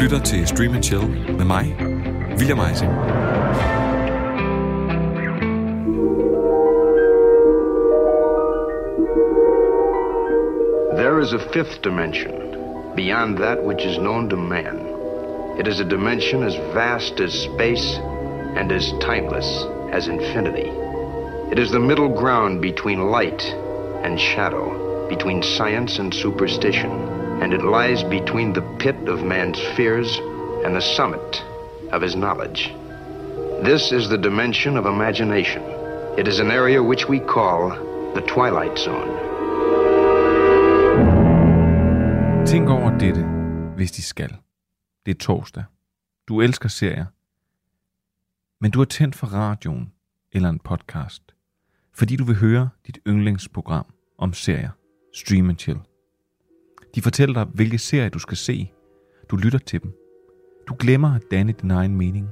lytter til Stream Chill med mig, William Eising. There is a fifth dimension, beyond that which is known to man. It is a dimension as vast as space and as timeless as infinity. It is the middle ground between light and shadow, between science and superstition, and it lies between the pit of man's fears and the summit of his knowledge. This is the dimension of imagination. It is an area which we call the Twilight Zone. Tænk over dette, hvis de skal. Det er torsdag. Du elsker serier. Men du har tændt for radioen eller en podcast, fordi du vil høre dit yndlingsprogram om serier, Stream and Chill. De fortæller dig, hvilke serier du skal se. Du lytter til dem. Du glemmer at danne din egen mening.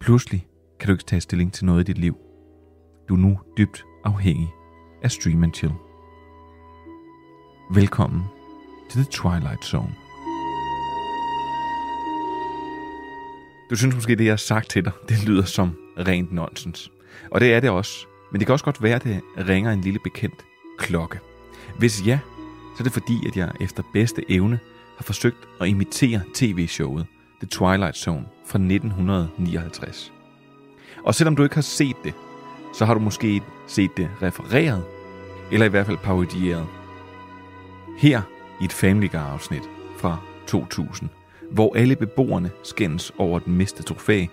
Pludselig kan du ikke tage stilling til noget i dit liv. Du er nu dybt afhængig af Stream and Chill. Velkommen til The Twilight Zone. Du synes måske, det jeg har sagt til dig, det lyder som rent nonsens. Og det er det også. Men det kan også godt være, at det ringer en lille bekendt klokke. Hvis ja, er det fordi, at jeg efter bedste evne har forsøgt at imitere tv-showet The Twilight Zone fra 1959. Og selvom du ikke har set det, så har du måske set det refereret, eller i hvert fald parodieret. Her i et Family Guy-afsnit fra 2000, hvor alle beboerne skændes over den mistede trofæ,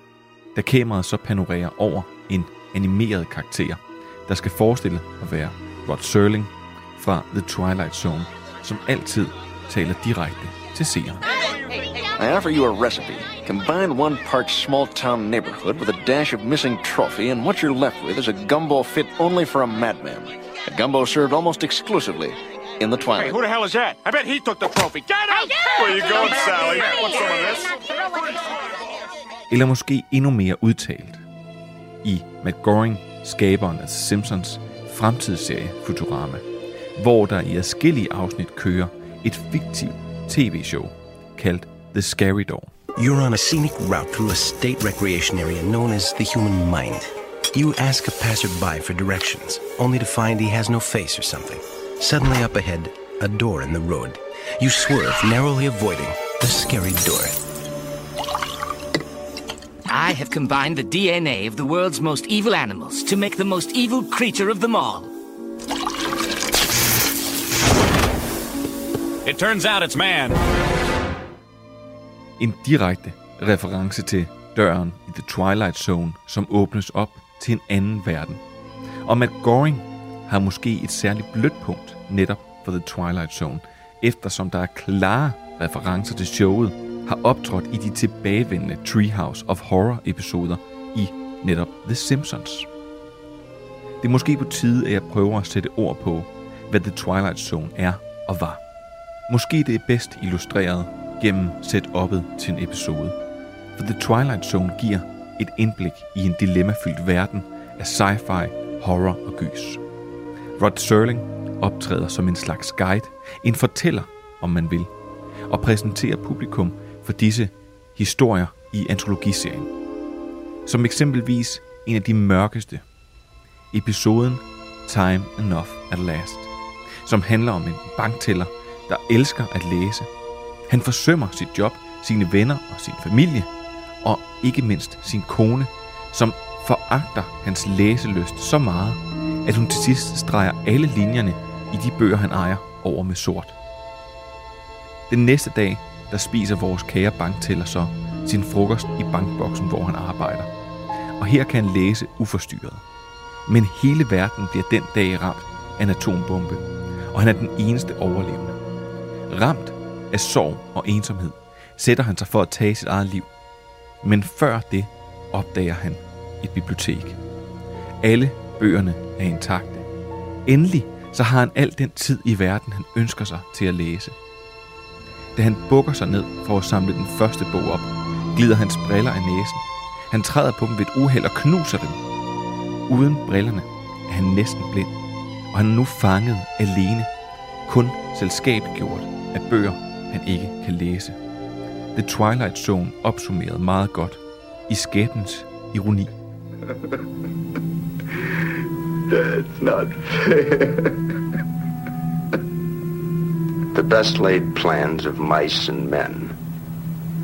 da kameraet så panorerer over en animeret karakter, der skal forestille at være Rod Serling fra The Twilight Zone, som altid taler direkte til seeren. I offer you a recipe. Combine one part small town neighborhood with a dash of missing trophy, and what you're left with is a gumbo fit only for a madman. A gumbo served almost exclusively in the Hey, twilight. who the hell is that? I bet he took the trophy. Get him! Where you going, Sally? Want some of this? Eller måske endnu mere udtalt. I Matt Groening, skaberen af The Simpsons, fremtidsserie Futurama, hvor der i adskillige afsnit kører et fiktivt tv-show kaldt The Scary Door. You're on a scenic route through a state recreation area known as the human mind. You ask a passerby for directions, only to find he has no face or something. Suddenly up ahead, a door in the road. You swerve, narrowly avoiding the scary door. I have combined the DNA of the world's most evil animals to make the most evil creature of them all. It turns out it's man. En direkte reference til døren i The Twilight Zone, som åbnes op til en anden verden. Og Matt Goring har måske et særligt blødt punkt netop for The Twilight Zone, eftersom der er klare referencer til showet, har optrådt i de tilbagevendende Treehouse of Horror episoder i netop The Simpsons. Det er måske på tide, at jeg prøver at sætte ord på, hvad The Twilight Zone er og var. Måske det er bedst illustreret gennem setup'et til en episode. For The Twilight Zone giver et indblik i en dilemmafyldt verden af sci-fi, horror og gys. Rod Serling optræder som en slags guide, en fortæller, om man vil, og præsenterer publikum for disse historier i antologiserien. Som eksempelvis en af de mørkeste, episoden Time Enough at Last, som handler om en banktæller, der elsker at læse. Han forsømmer sit job, sine venner og sin familie, og ikke mindst sin kone, som foragter hans læselyst så meget, at hun til sidst streger alle linjerne i de bøger, han ejer, over med sort. Den næste dag, der spiser vores kære banktæller så sin frokost i bankboksen, hvor han arbejder. Og her kan han læse uforstyrret. Men hele verden bliver den dag ramt af en atombombe, og han er den eneste overlevende. Ramt af sorg og ensomhed, sætter han sig for at tage sit eget liv. Men før det opdager han et bibliotek. Alle bøgerne er intakte. Endelig så har han al den tid i verden, han ønsker sig til at læse. Da han bukker sig ned for at samle den første bog op, glider hans briller af næsen. Han træder på dem ved et uheld og knuser dem. Uden brillerne er han næsten blind, og han er nu fanget alene, kun selskabsgjort af bøger, han ikke kan læse. The Twilight Zone opsummeret meget godt i skæbens ironi. That's not fair. the best laid plans of mice and men,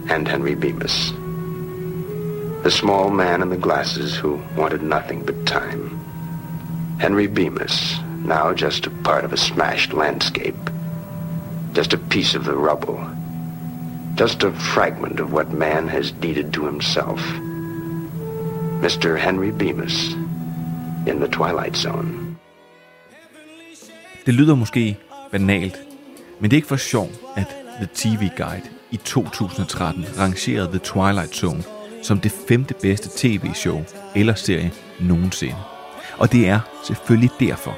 and Henry Bemis. The small man in the glasses who wanted nothing but time. Henry Bemis, now just a part of a smashed landscape. Just a piece of the rubble. Just a fragment of what man has deeded to himself. Mr. Henry Bemis in the Twilight Zone. Det lyder måske banalt, men det er ikke for sjov, at The TV Guide i 2013 rangerede The Twilight Zone som det femte bedste tv-show eller serie nogensinde. Og det er selvfølgelig derfor,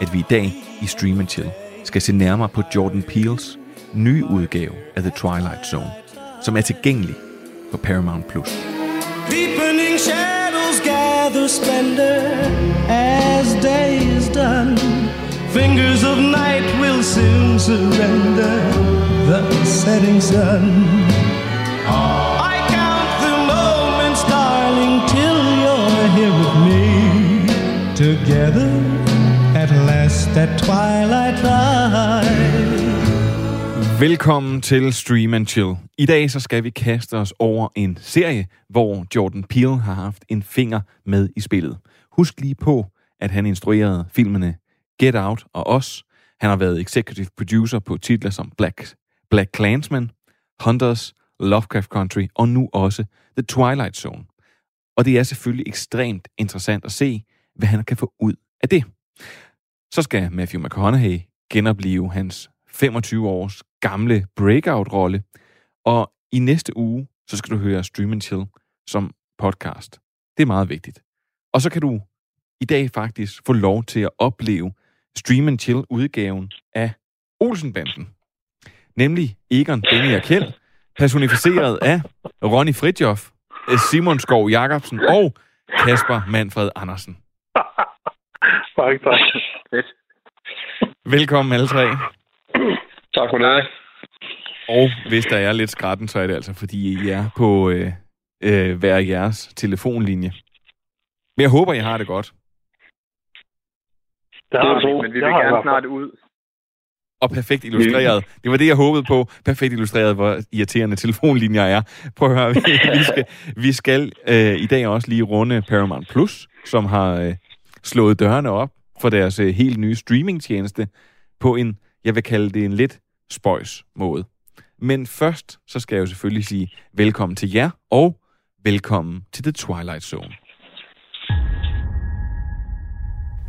at vi i dag i Stream Chill skal se nærmere på Jordan Peele's nye udgave af The Twilight Zone, som er tilgængelig på Paramount+. Plus. Deepening shadows gather splendor as day is done. Fingers of night will soon surrender the setting sun. I count the moments, darling, till you're here with me. Together at last at twilight light. Velkommen til Stream and Chill. I dag så skal vi kaste os over en serie, hvor Jordan Peele har haft en finger med i spillet. Husk lige på, at han instruerede filmene Get Out og Us. Han har været executive producer på titler som Black, Black Clansman, Hunters, Lovecraft Country og nu også The Twilight Zone. Og det er selvfølgelig ekstremt interessant at se, hvad han kan få ud af det. Så skal Matthew McConaughey genopleve hans 25 års gamle breakout-rolle, og i næste uge, så skal du høre Stream and Chill som podcast. Det er meget vigtigt. Og så kan du i dag faktisk få lov til at opleve Stream and Chill udgaven af Olsenbanden. Nemlig Egon, Benny og Kjeld, personificeret af Ronny Fridjof, Simon Skov Jacobsen og Kasper Manfred Andersen. Tak, tak. Fedt. Velkommen alle tre. Tak for det. Og hvis der er lidt skratten, så er det altså, fordi I er på øh, øh, hver jeres telefonlinje. Men jeg håber, I har det godt. Det, har det men vi vil gerne snart ud. Og perfekt illustreret. Det var det, jeg håbede på. Perfekt illustreret, hvor irriterende telefonlinjer er. Prøv at høre, vi, vi skal, vi skal øh, i dag også lige runde Paramount Plus, som har øh, slået dørene op for deres øh, helt nye streamingtjeneste på en, jeg vil kalde det en lidt spøjs måde. Men først, så skal jeg jo selvfølgelig sige velkommen til jer, og velkommen til The Twilight Zone.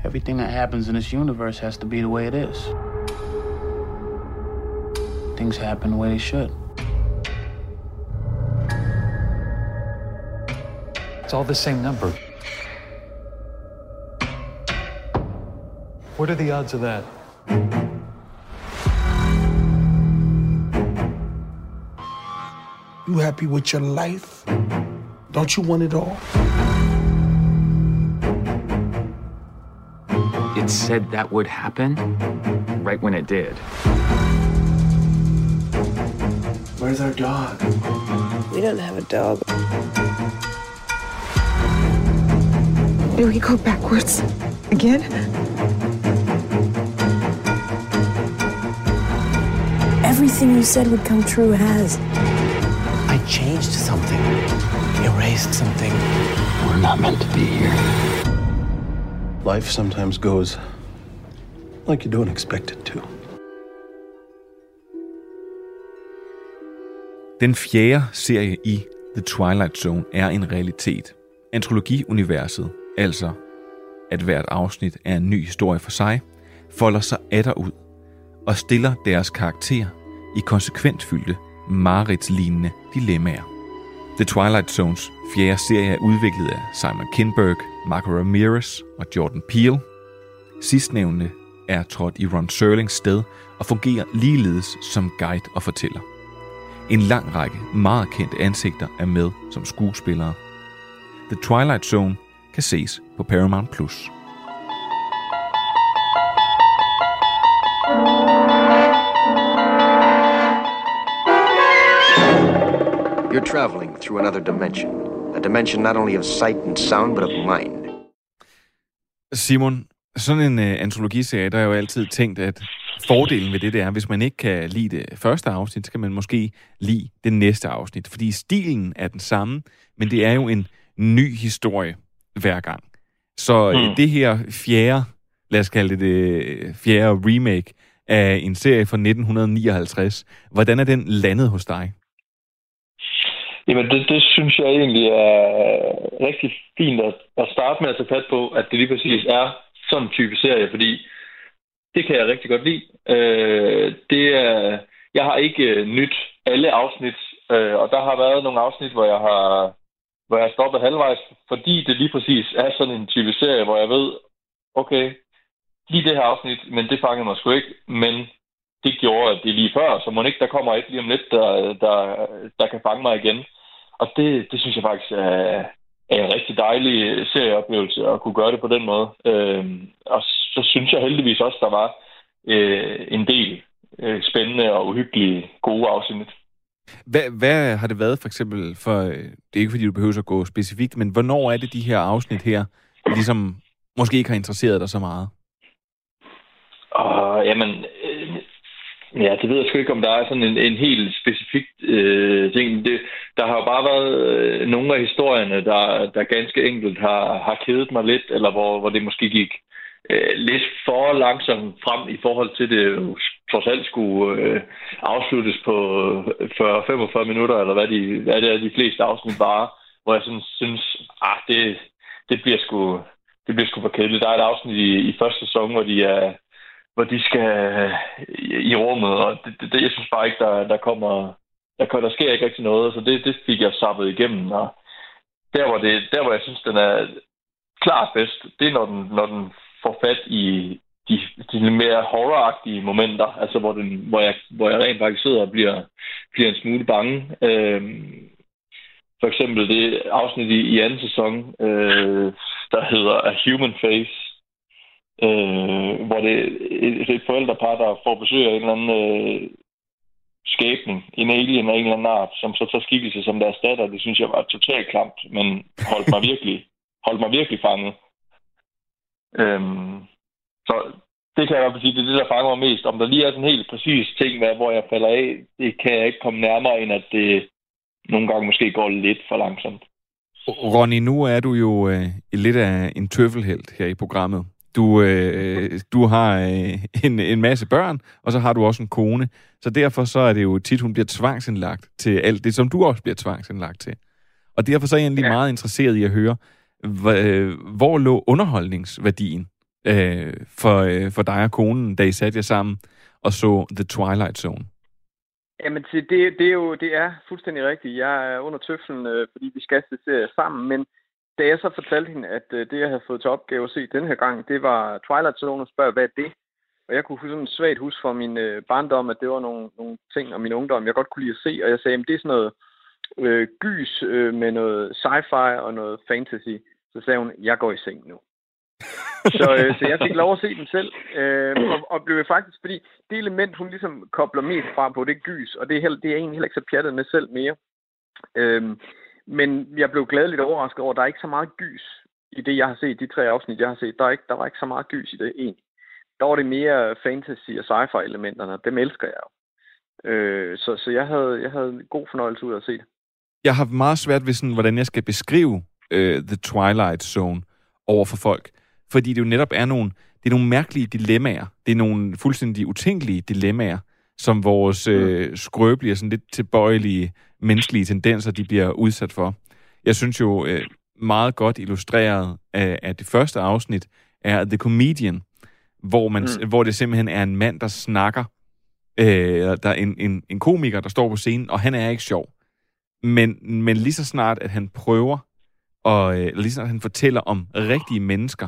Everything that happens in this universe has to be the way it is. Things happen the way they should. It's all the same number. What are the odds of that? You happy with your life? Don't you want it all? It said that would happen right when it did. Where's our dog? We don't have a dog. Do we go backwards again? Everything you said would come true has. I changed something, erased something. We're not meant to be here. Life sometimes goes like you don't expect it to. Den fjerde serie i The Twilight Zone er en realitet. Antologiuniverset, altså at hvert afsnit er en ny historie for sig, folder sig atter ud og stiller deres karakter i konsekvent fyldte, mareridslignende dilemmaer. The Twilight Zones fjerde serie er udviklet af Simon Kinberg, Marco Ramirez og Jordan Peele. Sidstnævnende er trådt i Ron Serlings sted og fungerer ligeledes som guide og fortæller. En lang række meget kendte ansigter er med som skuespillere. The Twilight Zone kan ses på Paramount+. Plus. You're traveling through another dimension. A dimension not only of sight and sound, but of mind. Simon, sådan en uh, antologiserie, der er jo altid tænkt, at fordelen ved det, det er, hvis man ikke kan lide det første afsnit, så kan man måske lide det næste afsnit. Fordi stilen er den samme, men det er jo en ny historie hver gang. Så mm. det her fjerde, lad os kalde det det fjerde remake af en serie fra 1959, hvordan er den landet hos dig? Jamen, det, det synes jeg egentlig er rigtig fint at, at starte med at tage fat på, at det lige præcis er sådan en type serie, fordi det kan jeg rigtig godt lide. Øh, det er, jeg har ikke øh, nyt alle afsnit, øh, og der har været nogle afsnit, hvor jeg har hvor jeg stoppet halvvejs, fordi det lige præcis er sådan en type serie, hvor jeg ved, okay, lige det her afsnit, men det fangede mig sgu ikke, men det gjorde det lige før, så må ikke der kommer et lige om lidt, der, der, der kan fange mig igen. Og det, det synes jeg faktisk er, er en rigtig dejlig serieoplevelse at kunne gøre det på den måde. Øhm, og så synes jeg heldigvis også, der var øh, en del øh, spændende og uhyggelige gode afsnit. Hvad, hvad har det været for eksempel for, det er ikke fordi du behøver at gå specifikt, men hvornår er det de her afsnit her, ligesom måske ikke har interesseret dig så meget? Og, jamen, øh, ja, det ved jeg sgu ikke, om der er sådan en, en helt specifik øh, ting. Det, der har jo bare været øh, nogle af historierne, der, der ganske enkelt har, har kædet mig lidt, eller hvor, hvor det måske gik øh, lidt for langsomt frem i forhold til det trods alt skulle øh, afsluttes på øh, 40-45 minutter, eller hvad, de, hvad det er, de fleste afsnit bare, hvor jeg sådan synes, ah, det, det bliver sgu det bliver sgu for kedeligt. Der er et afsnit i, i første sæson, hvor de er hvor de skal øh, i, rummet, og det, det, det, jeg synes bare ikke, der, der kommer der, der sker ikke rigtig noget, så det, det fik jeg sappet igennem, og der hvor, det, der, hvor jeg synes, den er klart bedst, det er, når den, når den får fat i de, de mere horroragtige momenter, altså hvor, den, hvor, jeg, hvor jeg rent faktisk sidder og bliver, bliver en smule bange. Øhm, for eksempel det afsnit i, i anden sæson, øh, der hedder A Human Face, øh, hvor det er et forældrepar, der får besøg af en eller anden øh, skæbning, en alien af en eller anden art, som så tager skikkelse som deres datter. Det synes jeg var totalt klamt, men holdt mig virkelig, holdt mig virkelig fanget. Øhm, så det kan jeg godt sige, det er det, der fanger mig mest. Om der lige er sådan en helt præcis ting, hvad, hvor jeg falder af, det kan jeg ikke komme nærmere, end at det nogle gange måske går lidt for langsomt. Ronny, nu er du jo øh, lidt af en tøffelhelt her i programmet. Du, øh, du har øh, en, en masse børn, og så har du også en kone. Så derfor så er det jo tit, hun bliver tvangsindlagt til alt det, som du også bliver tvangsindlagt til. Og derfor så er jeg egentlig ja. meget interesseret i at høre, øh, hvor lå underholdningsværdien øh, for, øh, for dig og konen, da I satte jer sammen og så The Twilight Zone? Jamen, det, det, er jo det er fuldstændig rigtigt. Jeg er under tøflen, øh, fordi vi skal se sammen, men da jeg så fortalte hende, at øh, det, jeg havde fået til opgave at se den her gang, det var Twilight Zone, og spørge, hvad er det? Og jeg kunne sådan svagt huske fra min øh, barndom, at det var nogle, nogle ting om min ungdom, jeg godt kunne lide at se. Og jeg sagde, at det er sådan noget øh, gys øh, med noget sci-fi og noget fantasy. Så sagde hun, jeg går i seng nu. så, øh, så jeg fik lov at se den selv, øh, og, og blev faktisk, fordi det element, hun ligesom kobler mest fra på, det er gys, og det er, heller, det er egentlig heller ikke så pjattet med selv mere. Øh, men jeg blev glædeligt overrasket over, at der er ikke så meget gys i det, jeg har set, de tre afsnit, jeg har set. Der, er ikke, der var ikke så meget gys i det, egentlig. Der var det mere fantasy og sci-fi elementerne, dem elsker jeg jo. Øh, så, så jeg havde, jeg havde en god fornøjelse ud af at se det. Jeg har meget svært ved sådan, hvordan jeg skal beskrive uh, The Twilight Zone over for folk. Fordi det jo netop er nogle, det er nogle mærkelige dilemmaer. Det er nogle fuldstændig utænkelige dilemmaer, som vores øh, skrøbelige og sådan lidt tilbøjelige menneskelige tendenser, de bliver udsat for. Jeg synes jo øh, meget godt illustreret af, af det første afsnit er The Comedian, hvor, man, mm. hvor det simpelthen er en mand, der snakker. Øh, der er en, en, en komiker, der står på scenen, og han er ikke sjov. Men, men lige så snart, at han prøver, og øh, lige så snart han fortæller om rigtige mennesker,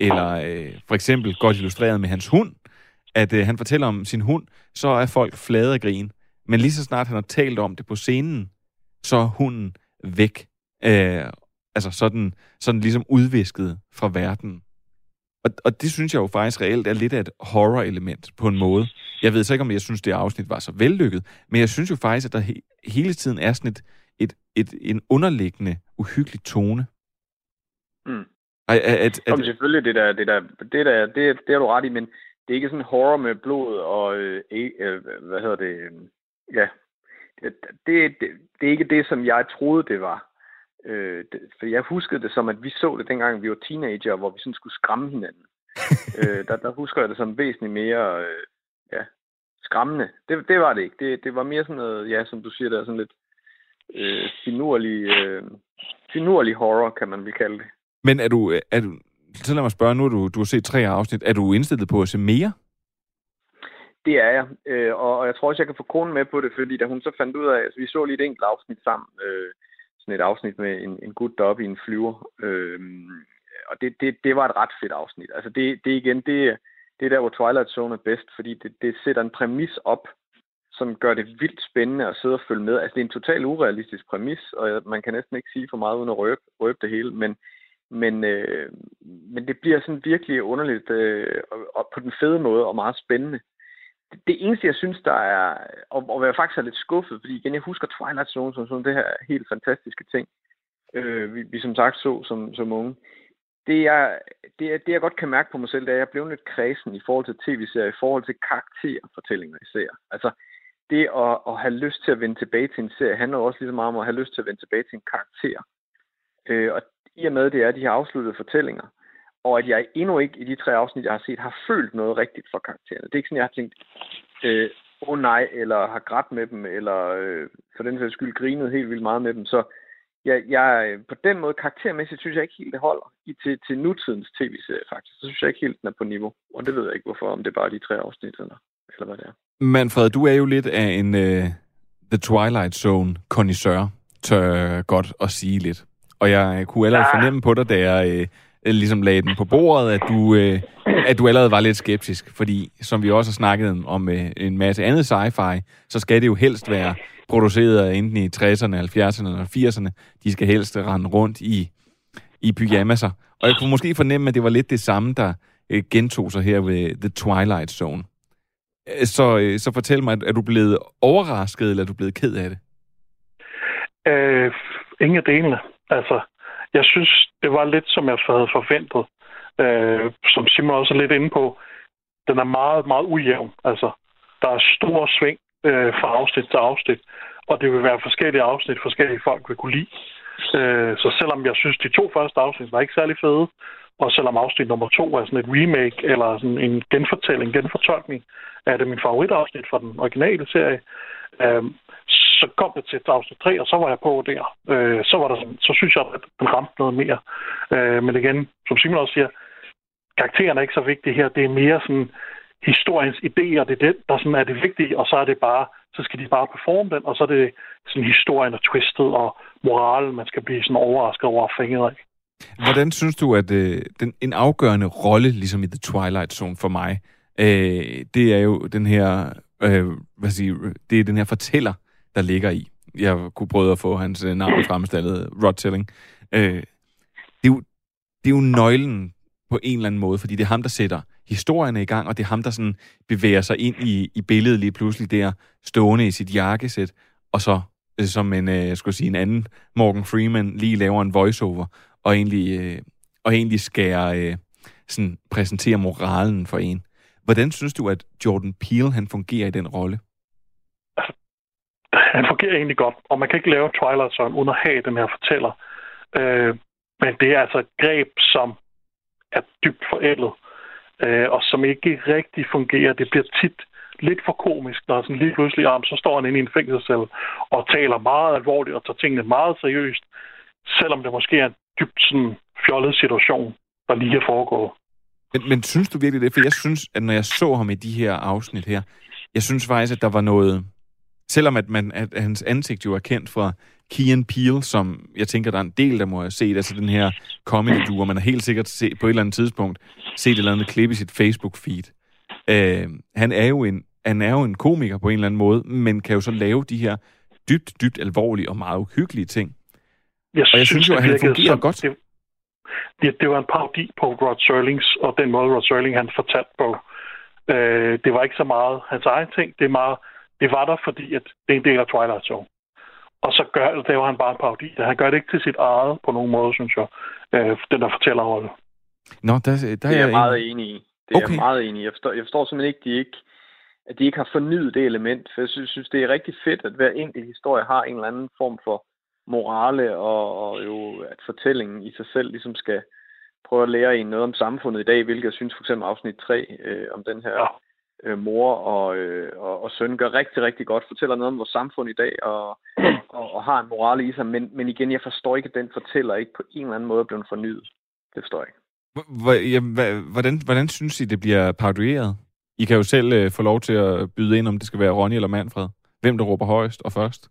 eller øh, for eksempel godt illustreret med hans hund, at øh, han fortæller om sin hund, så er folk flade af grin. Men lige så snart han har talt om det på scenen, så er hunden væk. Øh, altså sådan, sådan ligesom udvisket fra verden. Og, og det synes jeg jo faktisk reelt er lidt af et horror-element på en måde. Jeg ved så ikke, om jeg synes, det afsnit var så vellykket, men jeg synes jo faktisk, at der he- hele tiden er sådan et, et, et, en underliggende, uhyggelig tone. Mm. At, at, at, Jamen, selvfølgelig, det der, det der, det der, det, det er du ret i, men det er ikke sådan horror med blod og, øh, øh, hvad hedder det, øh, ja, det, det, det, det er ikke det, som jeg troede, det var. Øh, det, for jeg huskede det som, at vi så det dengang, vi var teenager, hvor vi sådan skulle skræmme hinanden. øh, der, der husker jeg det som væsentligt mere øh, ja, skræmmende. Det, det var det ikke. Det, det var mere sådan noget, ja, som du siger, der er sådan lidt øh, finurlig, øh, finurlig horror, kan man vel kalde det. Men er du, er du, så lad mig spørge, nu har du, du har set tre afsnit, er du indstillet på at se mere? Det er jeg, øh, og, og jeg tror også, jeg kan få konen med på det, fordi da hun så fandt ud af, altså vi så lige et enkelt afsnit sammen, øh, sådan et afsnit med en, en gut deroppe i en flyver, øh, og det, det, det var et ret fedt afsnit. Altså det, det igen, det, det er der, hvor Twilight Zone er bedst, fordi det, det sætter en præmis op, som gør det vildt spændende at sidde og følge med. Altså det er en totalt urealistisk præmis, og man kan næsten ikke sige for meget uden at røbe, røbe det hele, men, men, øh, men det bliver sådan virkelig underligt øh, og, og på den fede måde og meget spændende. Det, det eneste, jeg synes, der er, og, og jeg faktisk er lidt skuffet, fordi igen, jeg husker Twilight Zone som sådan det her helt fantastiske ting, øh, vi, vi som sagt så som, som unge det jeg, det, det, jeg godt kan mærke på mig selv, det er, at jeg blev lidt kredsen i forhold til tv-serier, i forhold til karakterfortællinger i serier. Altså, det at, at have lyst til at vende tilbage til en serie, handler også lige så meget om at have lyst til at vende tilbage til en karakter. Øh, og i og med, det er de her afsluttede fortællinger, og at jeg endnu ikke i de tre afsnit, jeg har set, har følt noget rigtigt for karaktererne. Det er ikke sådan, jeg har tænkt, øh, åh oh nej, eller har grædt med dem, eller øh, for den sags skyld grinet helt vildt meget med dem. Så jeg, jeg, på den måde karaktermæssigt synes jeg ikke helt, det holder i, til, til nutidens tv-serie faktisk. Så synes jeg ikke helt, den er på niveau. Og det ved jeg ikke, hvorfor, om det er bare de tre afsnit, eller, eller hvad det er. Manfred, du er jo lidt af en uh, The Twilight Zone connoisseur, tør godt at sige lidt. Og jeg kunne allerede ja. fornemme på dig, da jeg uh, ligesom lagde den på bordet, at du, uh, at du allerede var lidt skeptisk. Fordi, som vi også har snakket om uh, en masse andet sci-fi, så skal det jo helst være produceret enten i 60'erne, 70'erne eller 80'erne. De skal helst rende rundt i, i pyjamaser. Og jeg kunne måske fornemme, at det var lidt det samme, der øh, gentog sig her ved The Twilight Zone. Øh, så, øh, så fortæl mig, er du blevet overrasket, eller er du blevet ked af det? Øh, ingen af delene. Altså, jeg synes, det var lidt, som jeg havde forventet. Øh, som Simon også er lidt inde på. Den er meget, meget ujævn. Altså, der er stor sving øh, fra afsnit til afsnit. Og det vil være forskellige afsnit, forskellige folk vil kunne lide. Øh, så selvom jeg synes, de to første afsnit var ikke særlig fede, og selvom afsnit nummer to er sådan et remake eller sådan en genfortælling, genfortolkning, er det min favoritafsnit fra den originale serie. Øh, så kom det til afsnit 3, og så var jeg på der. Øh, så, var der så synes jeg, at den ramte noget mere. Øh, men igen, som Simon også siger, karakteren er ikke så vigtige her. Det er mere sådan historiens idéer, det er det, der sådan er det vigtige, og så er det bare, så skal de bare performe den, og så er det sådan historien og twistet og moralen, man skal blive sådan overrasket over at af. Hvordan synes du, at øh, den, en afgørende rolle, ligesom i The Twilight Zone for mig, øh, det er jo den her, øh, hvad siger, det er den her fortæller, der ligger i. Jeg kunne prøve at få hans øh, navn fremstillet, Rod Tilling. Øh, det, er jo, det er jo nøglen på en eller anden måde, fordi det er ham, der sætter historierne i gang, og det er ham, der sådan bevæger sig ind i, i billedet lige pludselig der, stående i sit jakkesæt, og så øh, som en, øh, jeg skulle sige, en anden Morgan Freeman lige laver en voiceover, og egentlig, og egentlig skærer, sådan præsentere moralen for en. Hvordan synes du, at Jordan Peele han fungerer i den rolle? Han fungerer egentlig godt, og man kan ikke lave Twilight Zone uden at have den her fortæller. Øh, men det er altså et greb, som er dybt forældet øh, og som ikke rigtig fungerer. Det bliver tit lidt for komisk, når sådan lige pludselig, arm, så står han inde i en fængselscelle og taler meget alvorligt og tager tingene meget seriøst, selvom det måske er en dybt sådan fjollet situation, der lige er foregået. Men, men synes du virkelig det? For jeg synes, at når jeg så ham i de her afsnit her, jeg synes faktisk, at der var noget... Selvom at, man, at hans ansigt jo er kendt fra Key Peele, som jeg tænker, der er en del, der må have set, altså den her comedy hvor man har helt sikkert set, på et eller andet tidspunkt set et eller andet klip i sit Facebook-feed. Uh, han, er jo en, han er jo en komiker på en eller anden måde, men kan jo så lave de her dybt, dybt alvorlige og meget uhyggelige ting. Jeg og jeg synes, synes jo, at han fungerer som, godt. Det, det, det var en parodi på Rod Serlings, og den måde, Rod Serling han fortalte på. Uh, det var ikke så meget hans egen ting. Det, er meget, det var der, fordi at det er en del af Twilight Zone. og så gør, laver han bare en parodi. Han gør det ikke til sit eget på nogen måde, synes jeg, øh, den der fortællerrolle. Nå, der, der det er jeg meget enig i. Det er okay. jeg meget enig i. Jeg forstår, jeg forstår simpelthen ikke, de ikke, at de ikke har fornyet det element. For jeg synes, synes, det er rigtig fedt, at hver enkelt historie har en eller anden form for morale, og, og jo at fortællingen i sig selv ligesom skal prøve at lære en noget om samfundet i dag, hvilket jeg synes for eksempel afsnit 3 øh, om den her ja øh, mor og, øh, og, og søn gør rigtig, rigtig godt. Fortæller noget om vores samfund i dag, og, og, og har en morale i sig. Men, men igen, jeg forstår ikke, at den fortæller ikke på en eller anden måde er blevet fornyet. Det forstår jeg ikke. Hvordan, hvordan synes I, det bliver parodieret? I kan jo selv øh, få lov til at byde ind, om det skal være Ronny eller Manfred. Hvem der råber højst og først?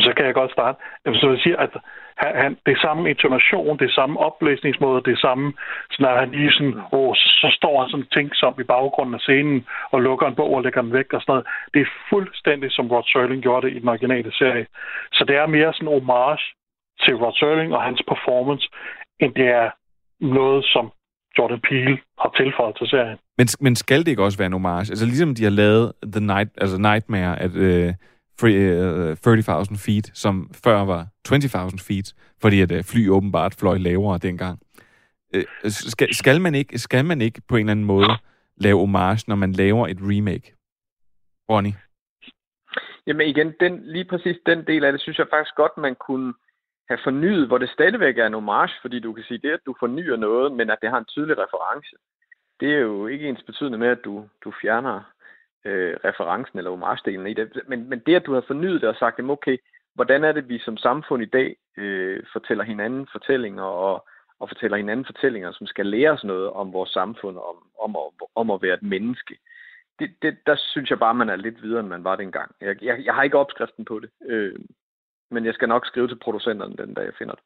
Så kan jeg godt starte. Så jeg siger, at han, han, det samme intonation, det samme oplæsningsmåde, det samme, så når han lige sådan, åh, så, står han sådan tænksom i baggrunden af scenen, og lukker en bog og lægger den væk og sådan noget. Det er fuldstændig som Rod Serling gjorde det i den originale serie. Så det er mere sådan en homage til Rod Serling og hans performance, end det er noget, som Jordan Peele har tilføjet til serien. Men, men skal det ikke også være en homage? Altså ligesom de har lavet The Night, altså Nightmare, at øh, 30.000 øh, feet, som før var 20.000 feet, fordi at øh, fly åbenbart fløj lavere dengang. Øh, skal, skal, man ikke, skal man ikke på en eller anden måde lave homage, når man laver et remake? Ronny? Jamen igen, den, lige præcis den del af det, synes jeg faktisk godt, man kunne have fornyet, hvor det stadigvæk er en homage, fordi du kan sige, det at du fornyer noget, men at det har en tydelig reference, det er jo ikke ens betydende med, at du, du fjerner øh, referencen eller omarsdelen i det. Men, men det, at du har fornyet det og sagt, jamen okay, hvordan er det, vi som samfund i dag øh, fortæller hinanden fortællinger og, og fortæller hinanden fortællinger, som skal lære os noget om vores samfund, om, om, at, om at være et menneske. Det, det, der synes jeg bare, man er lidt videre, end man var dengang. Jeg, jeg, jeg har ikke opskriften på det, øh, men jeg skal nok skrive til producenterne den dag, jeg finder det.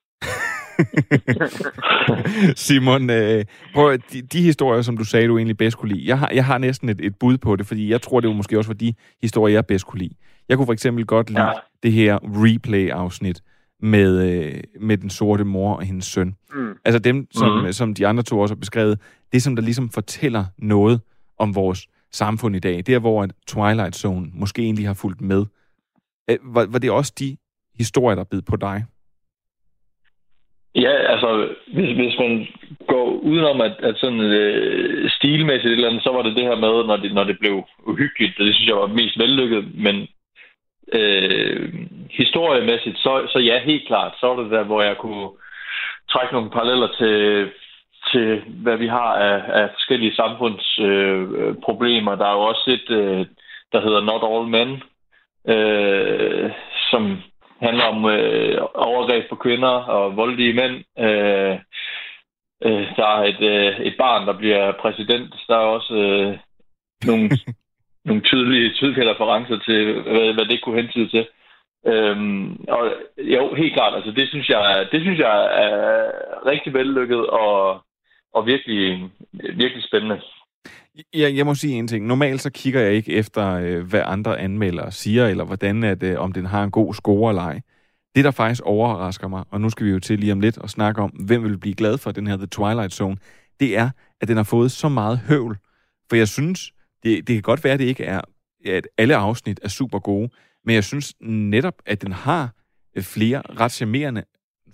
Simon, øh, prøv, de, de historier, som du sagde, du egentlig bedst kunne lide, jeg har, jeg har næsten et, et bud på det, fordi jeg tror, det var måske også for de historier, jeg bedst kunne lide. Jeg kunne for eksempel godt lide ja. det her replay-afsnit med, øh, med den sorte mor og hendes søn. Mm. Altså dem, som, mm. som de andre to også har beskrevet, det som der ligesom fortæller noget om vores samfund i dag. Det er, hvor Twilight Zone måske egentlig har fulgt med. Var, var det også de historier, der bed på dig? Ja, altså, hvis, hvis man går udenom, at, at sådan øh, stilmæssigt eller andet, så var det det her med, når det, når det blev uhyggeligt, og det synes jeg var mest vellykket, men øh, historiemæssigt, så, så ja, helt klart, så var det der, hvor jeg kunne trække nogle paralleller til, til hvad vi har af, af forskellige samfundsproblemer. Øh, der er jo også et, øh, der hedder Not All Men, øh, som handler om øh, overgreb på kvinder og voldelige mænd. Øh, øh, der er et, øh, et barn, der bliver præsident. Der er også øh, nogle, nogle tydelige, tydelige referencer til, hvad, hvad det kunne hentyde til. Øhm, og jo, helt klart, altså det synes jeg, det synes jeg er rigtig vellykket og, og virkelig, virkelig spændende. Jeg, jeg må sige en ting. Normalt så kigger jeg ikke efter, øh, hvad andre anmeldere siger, eller hvordan at, øh, om den har en god score eller ej. Det, der faktisk overrasker mig, og nu skal vi jo til lige om lidt og snakke om, hvem vil blive glad for den her The Twilight Zone, det er, at den har fået så meget høvl. For jeg synes, det, det kan godt være, at det ikke er, at alle afsnit er super gode, men jeg synes netop, at den har øh, flere ret charmerende,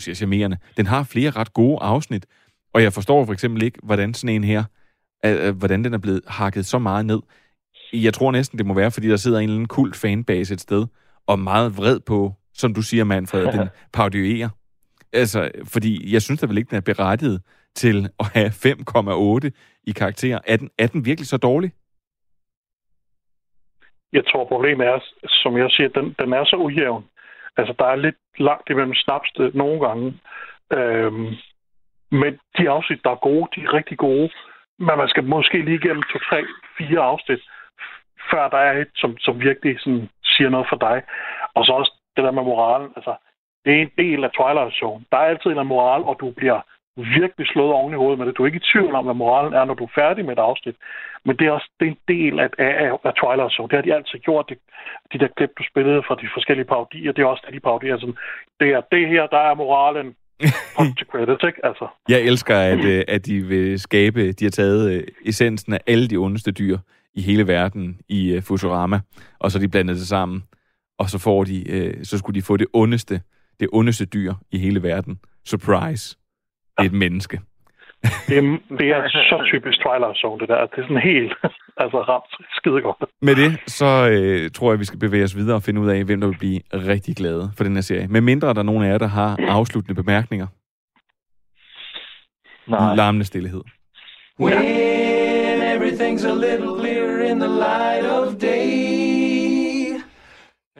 siger charmerende, den har flere ret gode afsnit, og jeg forstår for eksempel ikke, hvordan sådan en her, hvordan den er blevet hakket så meget ned. Jeg tror næsten, det må være, fordi der sidder en eller anden kult fanbase et sted, og meget vred på, som du siger, Manfred, den parodierer. Altså, fordi jeg synes da vel ikke, den er berettiget til at have 5,8 i karakter. Er den, er den virkelig så dårlig? Jeg tror, problemet er, som jeg siger, den, den er så ujævn. Altså, der er lidt langt imellem snapste nogle gange. Øhm, men de afsnit, der er gode, de er rigtig gode. Men man skal måske lige igennem to, tre, fire afsnit, før der er et, som, som virkelig sådan, siger noget for dig. Og så også det der med moralen. Altså, det er en del af Twilight Zone. Der er altid en moral, og du bliver virkelig slået oven i hovedet med det. Du er ikke i tvivl om, hvad moralen er, når du er færdig med et afsnit. Men det er også det er en del af, af, af Twilight Zone. Det har de altid gjort. De, de der klip, du spillede fra de forskellige parodier, det er også det, de parodier. Sådan, det er det her, der er moralen til credits, ikke? Altså. Jeg elsker, at, øh, at de vil skabe, de har taget øh, essensen af alle de ondeste dyr i hele verden i øh, Futurama, og så de blandet det sammen og så får de, så skulle de få det ondeste, det ondeste dyr i hele verden. Surprise. Det er et menneske. Det er, det er så typisk Twilight Zone, det der. Det er sådan helt altså ramt skide godt. Med det, så øh, tror jeg, vi skal bevæge os videre og finde ud af, hvem der vil blive rigtig glade for den her serie. Med mindre der er nogen af jer, der har afsluttende bemærkninger. Nej. Larmende stillhed. When everything's a little clearer in the light of day.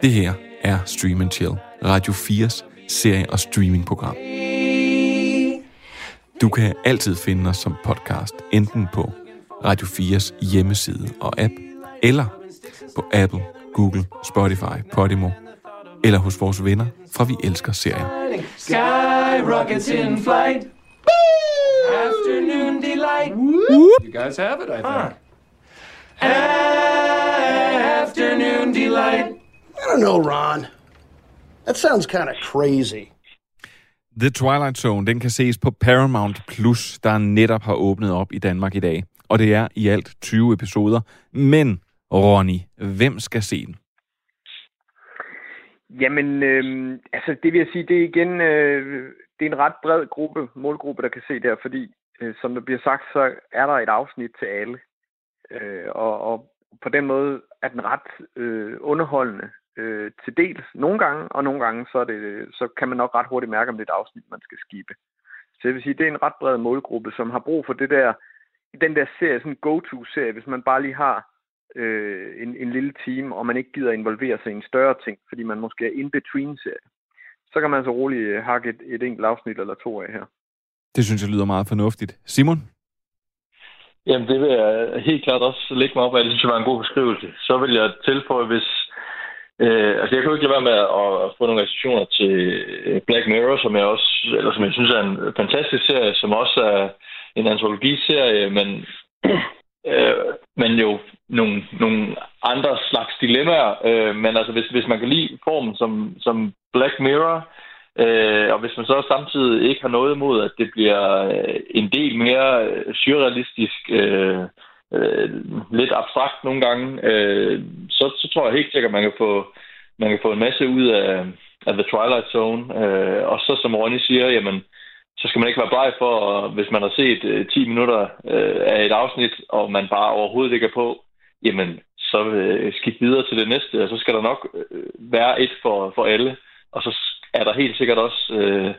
Det her er Stream and Chill, Radio 4's serie- og streamingprogram. Du kan altid finde os som podcast, enten på Radio 4's hjemmeside og app, eller på Apple, Google, Spotify, Podimo, eller hos vores venner fra Vi Elsker Serier. Sky rockets in flight. Afternoon delight. You guys have it, I think. Afternoon delight. I don't know, Ron. That sounds kind of crazy. The Twilight Zone, den kan ses på Paramount Plus, der netop har åbnet op i Danmark i dag. Og det er i alt 20 episoder. Men, Ronny, hvem skal se den? Jamen, øh, altså det vil jeg sige, det er igen, øh, det er en ret bred gruppe, målgruppe, der kan se der, fordi øh, som der bliver sagt, så er der et afsnit til alle. Øh, og, og på den måde er den ret øh, underholdende øh, til dels nogle gange, og nogle gange så, er det, så kan man nok ret hurtigt mærke, om det er et afsnit, man skal skibe. Så jeg vil sige, det er en ret bred målgruppe, som har brug for det der, den der serie, sådan en go-to-serie, hvis man bare lige har øh, en, en lille team, og man ikke gider involvere sig i en større ting, fordi man måske er in-between-serie, så kan man så roligt øh, hakke et, et enkelt afsnit eller to af her. Det synes jeg lyder meget fornuftigt. Simon? Jamen, det vil jeg helt klart også lægge mig op af. Det synes jeg var en god beskrivelse. Så vil jeg tilføje, hvis... Øh, altså, jeg jo ikke lade være med at, at få nogle reaktioner til øh, Black Mirror, som jeg også, eller som jeg synes er en fantastisk serie, som også er en antologiserie, men, øh, men jo nogle, nogle andre slags dilemmaer. Øh, men altså, hvis, hvis man kan lide formen som, som Black Mirror, Øh, og hvis man så samtidig ikke har noget imod, at det bliver øh, en del mere øh, surrealistisk, øh, øh, lidt abstrakt nogle gange, øh, så, så tror jeg helt sikkert, at man kan få, man kan få en masse ud af, af The Twilight Zone. Øh, og så som Ronny siger, jamen, så skal man ikke være bleg for, hvis man har set øh, 10 minutter øh, af et afsnit, og man bare overhovedet ikke er på, jamen, så øh, skidt videre til det næste, og så skal der nok øh, være et for, for alle. Og så er der helt sikkert også øh,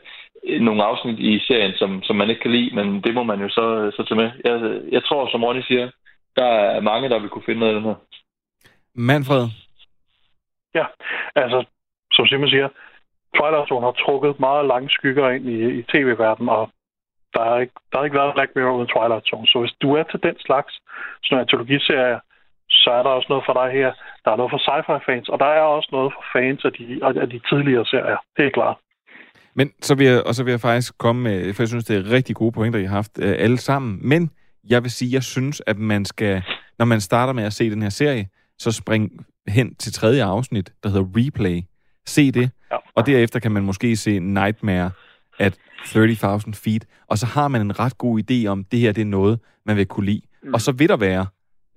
nogle afsnit i serien, som, som man ikke kan lide, men det må man jo så, så tage med. Jeg, jeg tror, som Ronny siger, der er mange, der vil kunne finde noget af den her. Manfred? Ja, altså, som Simon siger, Twilight Zone har trukket meget lange skygger ind i, i tv-verdenen, og der har, ikke, der har ikke været Black Mirror uden Twilight Zone. Så hvis du er til den slags sådan antologiserier, så er der også noget for dig her. Der er noget for sci-fi-fans, og der er også noget for fans af de, af de tidligere serier. Det er klart. Men så vil jeg, og så vil jeg faktisk komme med, for jeg synes, det er rigtig gode pointer, I har haft øh, alle sammen. Men jeg vil sige, jeg synes, at man skal, når man starter med at se den her serie, så spring hen til tredje afsnit, der hedder Replay. Se det, ja. og derefter kan man måske se Nightmare at 30.000 feet, og så har man en ret god idé om, det her det er noget, man vil kunne lide. Mm. Og så vil der være,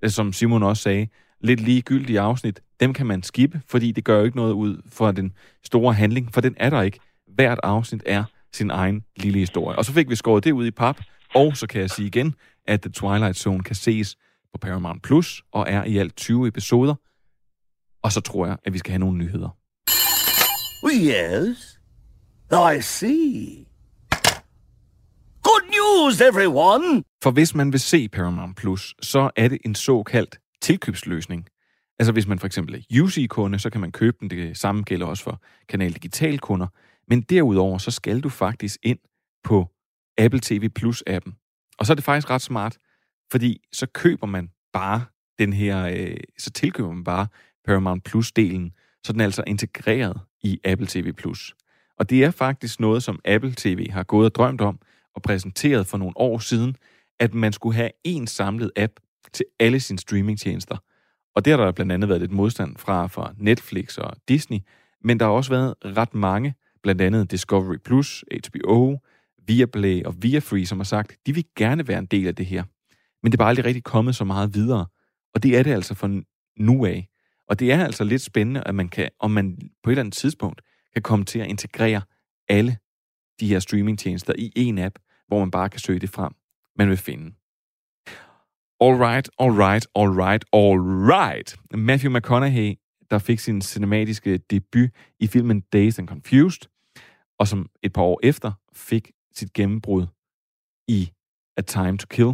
øh, som Simon også sagde, lidt ligegyldige afsnit. Dem kan man skippe, fordi det gør jo ikke noget ud for den store handling, for den er der ikke. Hvert afsnit er sin egen lille historie. Og så fik vi skåret det ud i pap, og så kan jeg sige igen, at The Twilight Zone kan ses på Paramount Plus, og er i alt 20 episoder. Og så tror jeg, at vi skal have nogle nyheder. Yes, I see. Good news, everyone! For hvis man vil se Paramount Plus, så er det en såkaldt tilkøbsløsning. Altså hvis man for eksempel er UC-kunde, så kan man købe den. Det samme gælder også for Kanal Digital kunder. Men derudover, så skal du faktisk ind på Apple TV Plus-appen. Og så er det faktisk ret smart, fordi så køber man bare den her, øh, så tilkøber man bare Paramount Plus-delen, så den er altså integreret i Apple TV Plus. Og det er faktisk noget, som Apple TV har gået og drømt om og præsenteret for nogle år siden, at man skulle have en samlet app til alle sine streamingtjenester. Og det har der blandt andet været lidt modstand fra, fra Netflix og Disney, men der har også været ret mange, blandt andet Discovery Plus, HBO, Viaplay og Viafree, som har sagt, de vil gerne være en del af det her. Men det er bare aldrig rigtig kommet så meget videre. Og det er det altså for nu af. Og det er altså lidt spændende, at man kan, om man på et eller andet tidspunkt kan komme til at integrere alle de her streamingtjenester i en app, hvor man bare kan søge det frem, man vil finde. Alright, alright, alright, alright. Matthew McConaughey, der fik sin cinematiske debut i filmen Days and Confused, og som et par år efter fik sit gennembrud i A Time to Kill.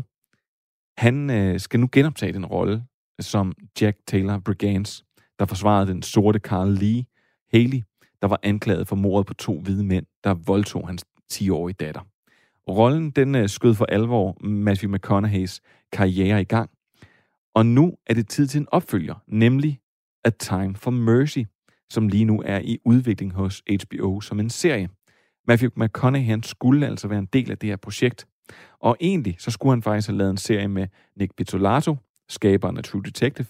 Han øh, skal nu genoptage den rolle som Jack Taylor Brigance, der forsvarede den sorte Carl Lee Haley, der var anklaget for mordet på to hvide mænd, der voldtog hans 10-årige datter. Rollen den øh, skød for alvor Matthew McConaughey's karriere i gang, og nu er det tid til en opfølger, nemlig A Time for Mercy, som lige nu er i udvikling hos HBO som en serie. Matthew McConaughey han skulle altså være en del af det her projekt, og egentlig så skulle han faktisk have lavet en serie med Nick Pizzolato, skaberen af True Detective,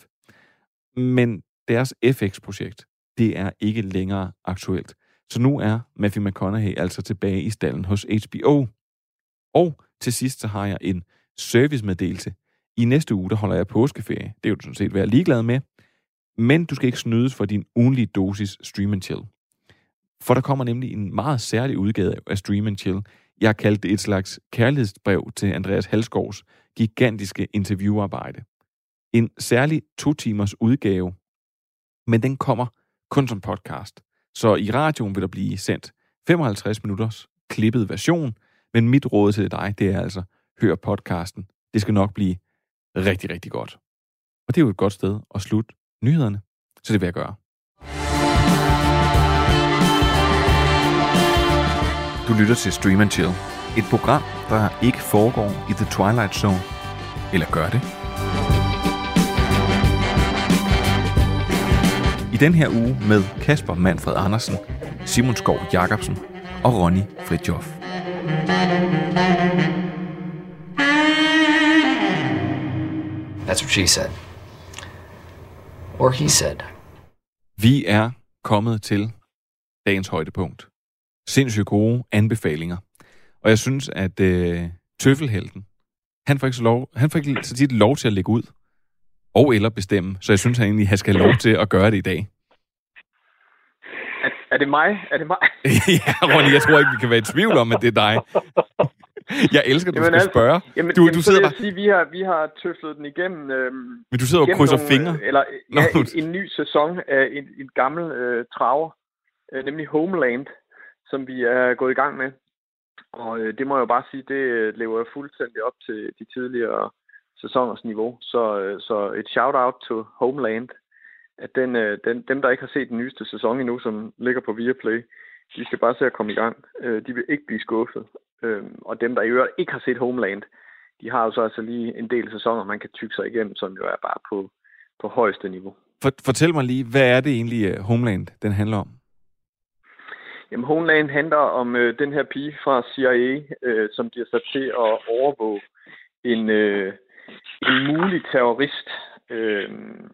men deres FX-projekt, det er ikke længere aktuelt. Så nu er Matthew McConaughey altså tilbage i stallen hos HBO. Og til sidst så har jeg en servicemeddelelse. I næste uge, der holder jeg påskeferie. Det er jo sådan set være ligeglad med. Men du skal ikke snydes for din ugenlige dosis Stream Chill. For der kommer nemlig en meget særlig udgave af Stream Chill. Jeg har kaldt det et slags kærlighedsbrev til Andreas Halsgaards gigantiske interviewarbejde. En særlig to timers udgave, men den kommer kun som podcast. Så i radioen vil der blive sendt 55 minutters klippet version, men mit råd til dig, det er altså, hør podcasten. Det skal nok blive rigtig, rigtig godt. Og det er jo et godt sted at slutte nyhederne, så det vil jeg gøre. Du lytter til Stream and Chill, et program, der ikke foregår i The Twilight Zone. Eller gør det? I den her uge med Kasper Manfred Andersen, Simon Skov Jacobsen og Ronny Fridjof. That's what she said. Or he said. Vi er kommet til dagens højdepunkt. Sindssygt gode anbefalinger. Og jeg synes, at øh, tøffelhelten, han får, ikke så lov, han får ikke så tit lov til at lægge ud og eller bestemme. Så jeg synes han egentlig, han skal have lov til at gøre det i dag. Er, er det mig? Er det mig? ja, Ronny, jeg tror ikke, vi kan være i tvivl om, at det er dig. Jeg elsker, at du Jamen skal altså, spørge. Jamen, du, jamen, du sidder bare... sige, vi har, vi har tøflet den igennem... Øhm, Men du sidder og krydser nogle, fingre. øh, Eller Nå, ja, en, en ny sæson af en, en gammel øh, traver, øh, nemlig Homeland, som vi er gået i gang med. Og øh, det må jeg jo bare sige, det øh, lever jeg fuldstændig op til de tidligere sæsoners niveau. Så, øh, så et shout-out til Homeland. At den, øh, den, dem, der ikke har set den nyeste sæson endnu, som ligger på Viaplay, de skal bare se at komme i gang. Øh, de vil ikke blive skuffet. Øh, og dem, der i øvrigt ikke har set Homeland, de har jo så altså lige en del sæsoner, man kan tykke sig igennem, som jo er bare på, på højeste niveau. For, fortæl mig lige, hvad er det egentlig, øh, Homeland den handler om? Jamen, Homeland handler om øh, den her pige fra CIA, øh, som bliver sat til at overvåge en, øh, en mulig terrorist. Øh,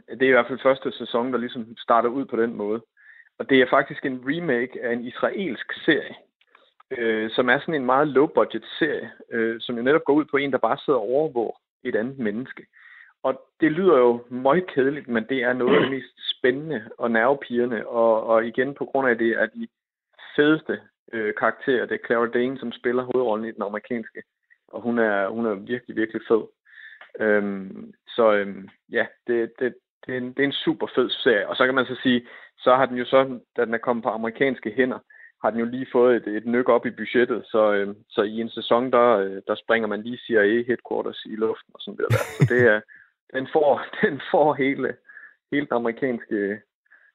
det er i hvert fald første sæson, der ligesom starter ud på den måde. Og det er faktisk en remake af en israelsk serie, øh, som er sådan en meget low-budget serie, øh, som jo netop går ud på en, der bare sidder og overvåger et andet menneske. Og det lyder jo meget kedeligt, men det er noget af det mest spændende og nervepirrende, og, og igen på grund af det er de fedeste øh, karakterer. Det er Clara Dane, som spiller hovedrollen i den amerikanske, og hun er, hun er virkelig, virkelig fed. Øhm, så øhm, ja, det, det, det, er en, det er en super fed serie. Og så kan man så sige, så har den jo så, da den er kommet på amerikanske hænder, har den jo lige fået et, et nyk op i budgettet. Så, øhm, så i en sæson, der, øh, der springer man lige CIA headquarters i luften og sådan der. Så det er, den får, den får hele, hele den amerikanske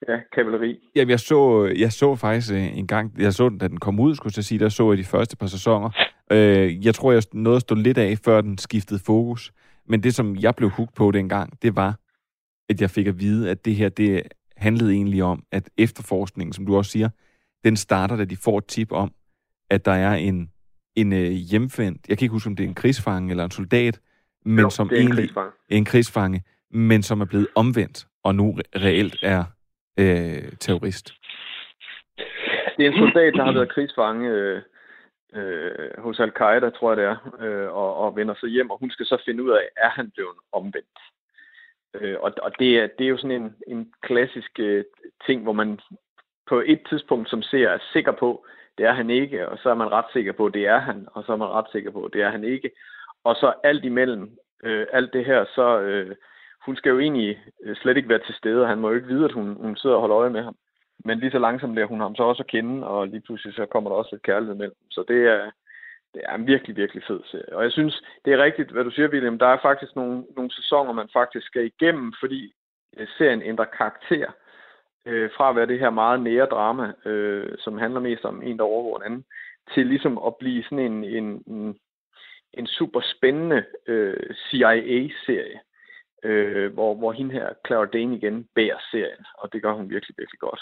ja, kavaleri. Jamen, jeg så, jeg så faktisk øh, en gang, jeg så den, da den kom ud, skulle jeg sige, der så jeg de første par sæsoner. Øh, jeg tror, jeg nåede at stå lidt af, før den skiftede fokus. Men det, som jeg blev hugt på dengang, det var, at jeg fik at vide, at det her, det handlede egentlig om, at efterforskningen, som du også siger, den starter, da de får et tip om, at der er en, en øh, hjemvendt, jeg kan ikke huske, om det er en krigsfange eller en soldat, men Jo, som er en egentlig krigsfange. en krigsfange, men som er blevet omvendt, og nu re- reelt er øh, terrorist. Det er en soldat, der har været krigsfange øh, øh, hos Al-Qaida, tror jeg det er, øh, og, og vender sig hjem, og hun skal så finde ud af, er han blevet omvendt? Øh, og og det, er, det er jo sådan en, en klassisk øh, ting, hvor man på et tidspunkt som ser er sikker på, det er han ikke, og så er man ret sikker på, det er han, og så er man ret sikker på, det er han ikke. Og så alt imellem, øh, alt det her, så øh, hun skal jo egentlig øh, slet ikke være til stede, og han må jo ikke vide, at hun, hun sidder og holder øje med ham. Men lige så langsomt lærer hun ham så også at kende, og lige pludselig så kommer der også lidt kærlighed mellem. Så det er, det er en virkelig, virkelig fed serie. Og jeg synes, det er rigtigt, hvad du siger, William. Der er faktisk nogle, nogle sæsoner, man faktisk skal igennem, fordi øh, serien ændrer karakter øh, fra at være det her meget nære drama, øh, som handler mest om en, der overvåger en anden, til ligesom at blive sådan en, en, en, en super spændende øh, CIA-serie, øh, hvor, hvor hende her, Clara Dane igen, bærer serien, og det gør hun virkelig, virkelig godt.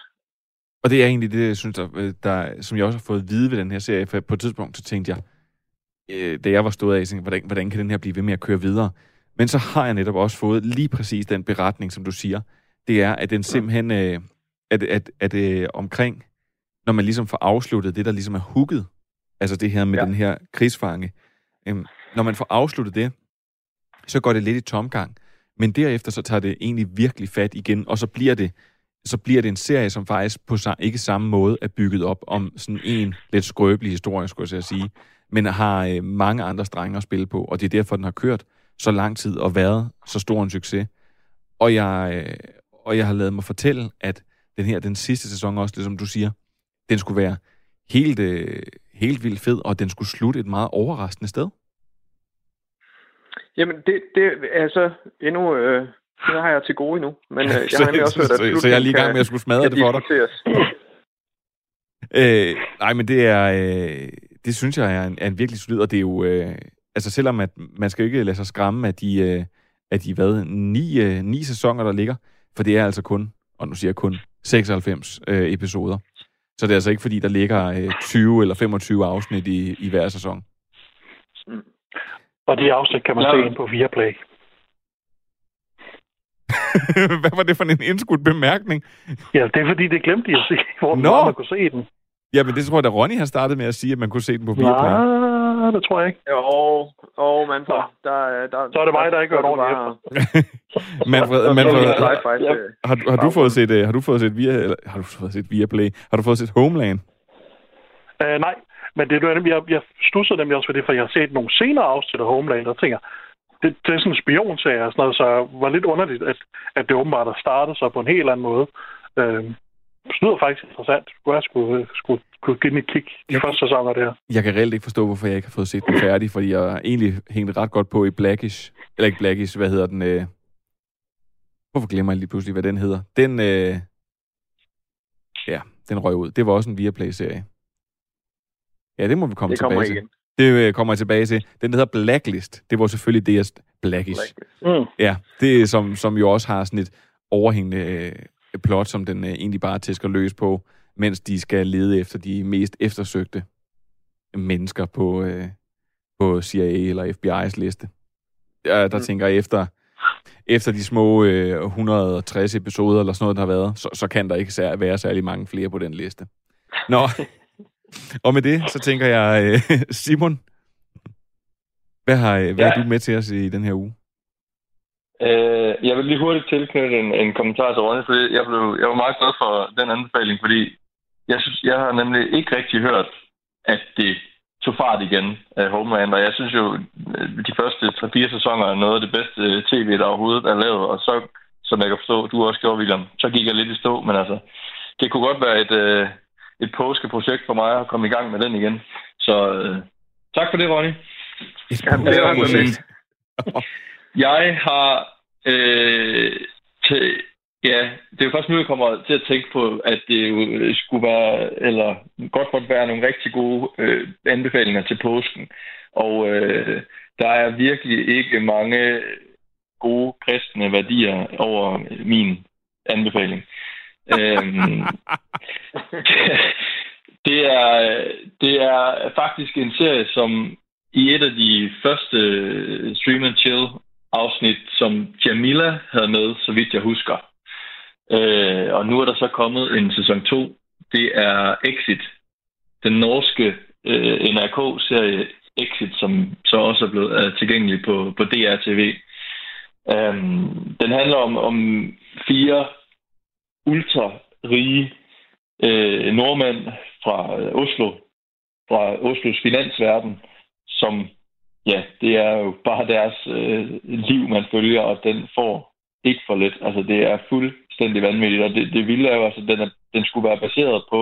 Og det er egentlig det, jeg synes, der, der, som jeg også har fået at vide ved den her serie, for på et tidspunkt, så tænkte jeg, øh, da jeg var stået af, tænkte, hvordan, hvordan kan den her blive ved med at køre videre? Men så har jeg netop også fået lige præcis den beretning, som du siger. Det er, at den simpelthen, øh, at, at, at øh, omkring, når man ligesom får afsluttet det, der ligesom er hugget, altså det her med ja. den her krigsfange, øh, når man får afsluttet det, så går det lidt i tomgang. Men derefter så tager det egentlig virkelig fat igen, og så bliver det så bliver det en serie, som faktisk på ikke samme måde er bygget op om sådan en lidt skrøbelig historie, skulle jeg sige, men har øh, mange andre strenge at spille på, og det er derfor, den har kørt så lang tid og været så stor en succes. Og jeg, øh, og jeg har lavet mig fortælle, at den her, den sidste sæson også, det som du siger, den skulle være helt, øh, helt vildt fed, og den skulle slutte et meget overraskende sted. Jamen, det, det er altså endnu... Øh, det har jeg til gode endnu, men øh, jeg så, har nemlig også hørt, at så, så jeg er lige i gang med at skulle smadre det for dig. øh, nej, men det er... Øh, det synes jeg er en, er en virkelig solid, og det er jo... Øh, altså selvom at man skal jo ikke lade sig skræmme af de, øh, af de hvad, ni, øh, ni sæsoner, der ligger, for det er altså kun, og nu siger jeg kun, 96 øh, episoder. Så det er altså ikke, fordi der ligger øh, 20 eller 25 afsnit i, i hver sæson. Og de afsnit kan man ja. se ind på Viaplay. Hvad var det for en indskudt bemærkning? Ja, det er fordi, det glemte de at se, hvor Nå. man kunne se den. Ja, men det tror jeg, at Ronny har startet med at sige, at man kunne se den på Viaplay. Nej, det tror jeg ikke. Jo, oh, man, der, der, der, så er det mig, der ikke hørt ordentligt efter. Manfred, Manfred, har, har, du fået set, øh, har du fået set via, eller, har du fået set Viaplay? Har du fået set Homeland? Uh, nej, men det er jeg, jeg stussede nemlig også for det, for jeg har set nogle senere afsnit af Homeland, og tænker, det, det er sådan en spionserie og sådan noget, så var lidt underligt, at, at det åbenbart har startet sig på en helt anden måde. Uh, det lyder faktisk interessant. Jeg skulle, skulle, skulle give den et kig de jeg, første sæsoner der. Jeg kan reelt ikke forstå, hvorfor jeg ikke har fået set den færdig, fordi jeg egentlig hængt ret godt på i Blackish. Eller ikke Blackish, hvad hedder den? Øh... Hvorfor glemmer jeg lige pludselig, hvad den hedder? Den, øh... ja, den røg ud. Det var også en Viaplay-serie. Ja, det må vi komme det tilbage til. Igen. Det øh, kommer jeg tilbage til. Den hedder Blacklist. Det var selvfølgelig det, Blackish. Blacklist. Mm. Ja, det som, som jo også har sådan et overhængende øh, plot, som den øh, egentlig bare tæsker løs på, mens de skal lede efter de mest eftersøgte mennesker på, øh, på CIA eller FBI's liste. Der, der mm. tænker jeg efter, efter de små øh, 160 episoder eller sådan noget, der har været, så, så kan der ikke sær- være særlig mange flere på den liste. Nå, og med det, så tænker jeg, øh, Simon, hvad har, hvad ja. er du med til os i den her uge? Øh, jeg vil lige hurtigt tilknytte en, en kommentar til Ronny, fordi jeg, blev, jeg var meget glad for den anbefaling, fordi jeg, synes, jeg har nemlig ikke rigtig hørt, at det tog fart igen af Homeland, og jeg synes jo, de første 3-4 sæsoner er noget af det bedste tv, der overhovedet er lavet, og så, som jeg kan forstå, du også gjorde, William, så gik jeg lidt i stå, men altså, det kunne godt være et, øh, et påskeprojekt for mig at komme i gang med den igen. Så øh, tak for det, Ronny. Et påskeprojekt. Jeg har... Øh, til, ja, det er jo først nu, jeg kommer til at tænke på, at det jo skulle være, eller godt måtte være nogle rigtig gode øh, anbefalinger til påsken. Og øh, der er virkelig ikke mange gode kristne værdier over min anbefaling øhm, det, er, det er faktisk en serie, som i et af de første øh, Stream and Chill afsnit, som Jamila havde med, så vidt jeg husker. Øh, og nu er der så kommet en sæson 2. Det er Exit. Den norske øh, NRK-serie Exit, som så også er blevet er tilgængelig på, på DRTV. Øhm, den handler om, om fire ultra-rige øh, nordmænd fra øh, Oslo, fra Oslos finansverden, som, ja, det er jo bare deres øh, liv, man følger, og den får ikke for lidt. Altså, det er fuldstændig vanvittigt, og det, det vilde er jo, altså, den, er, den skulle være baseret på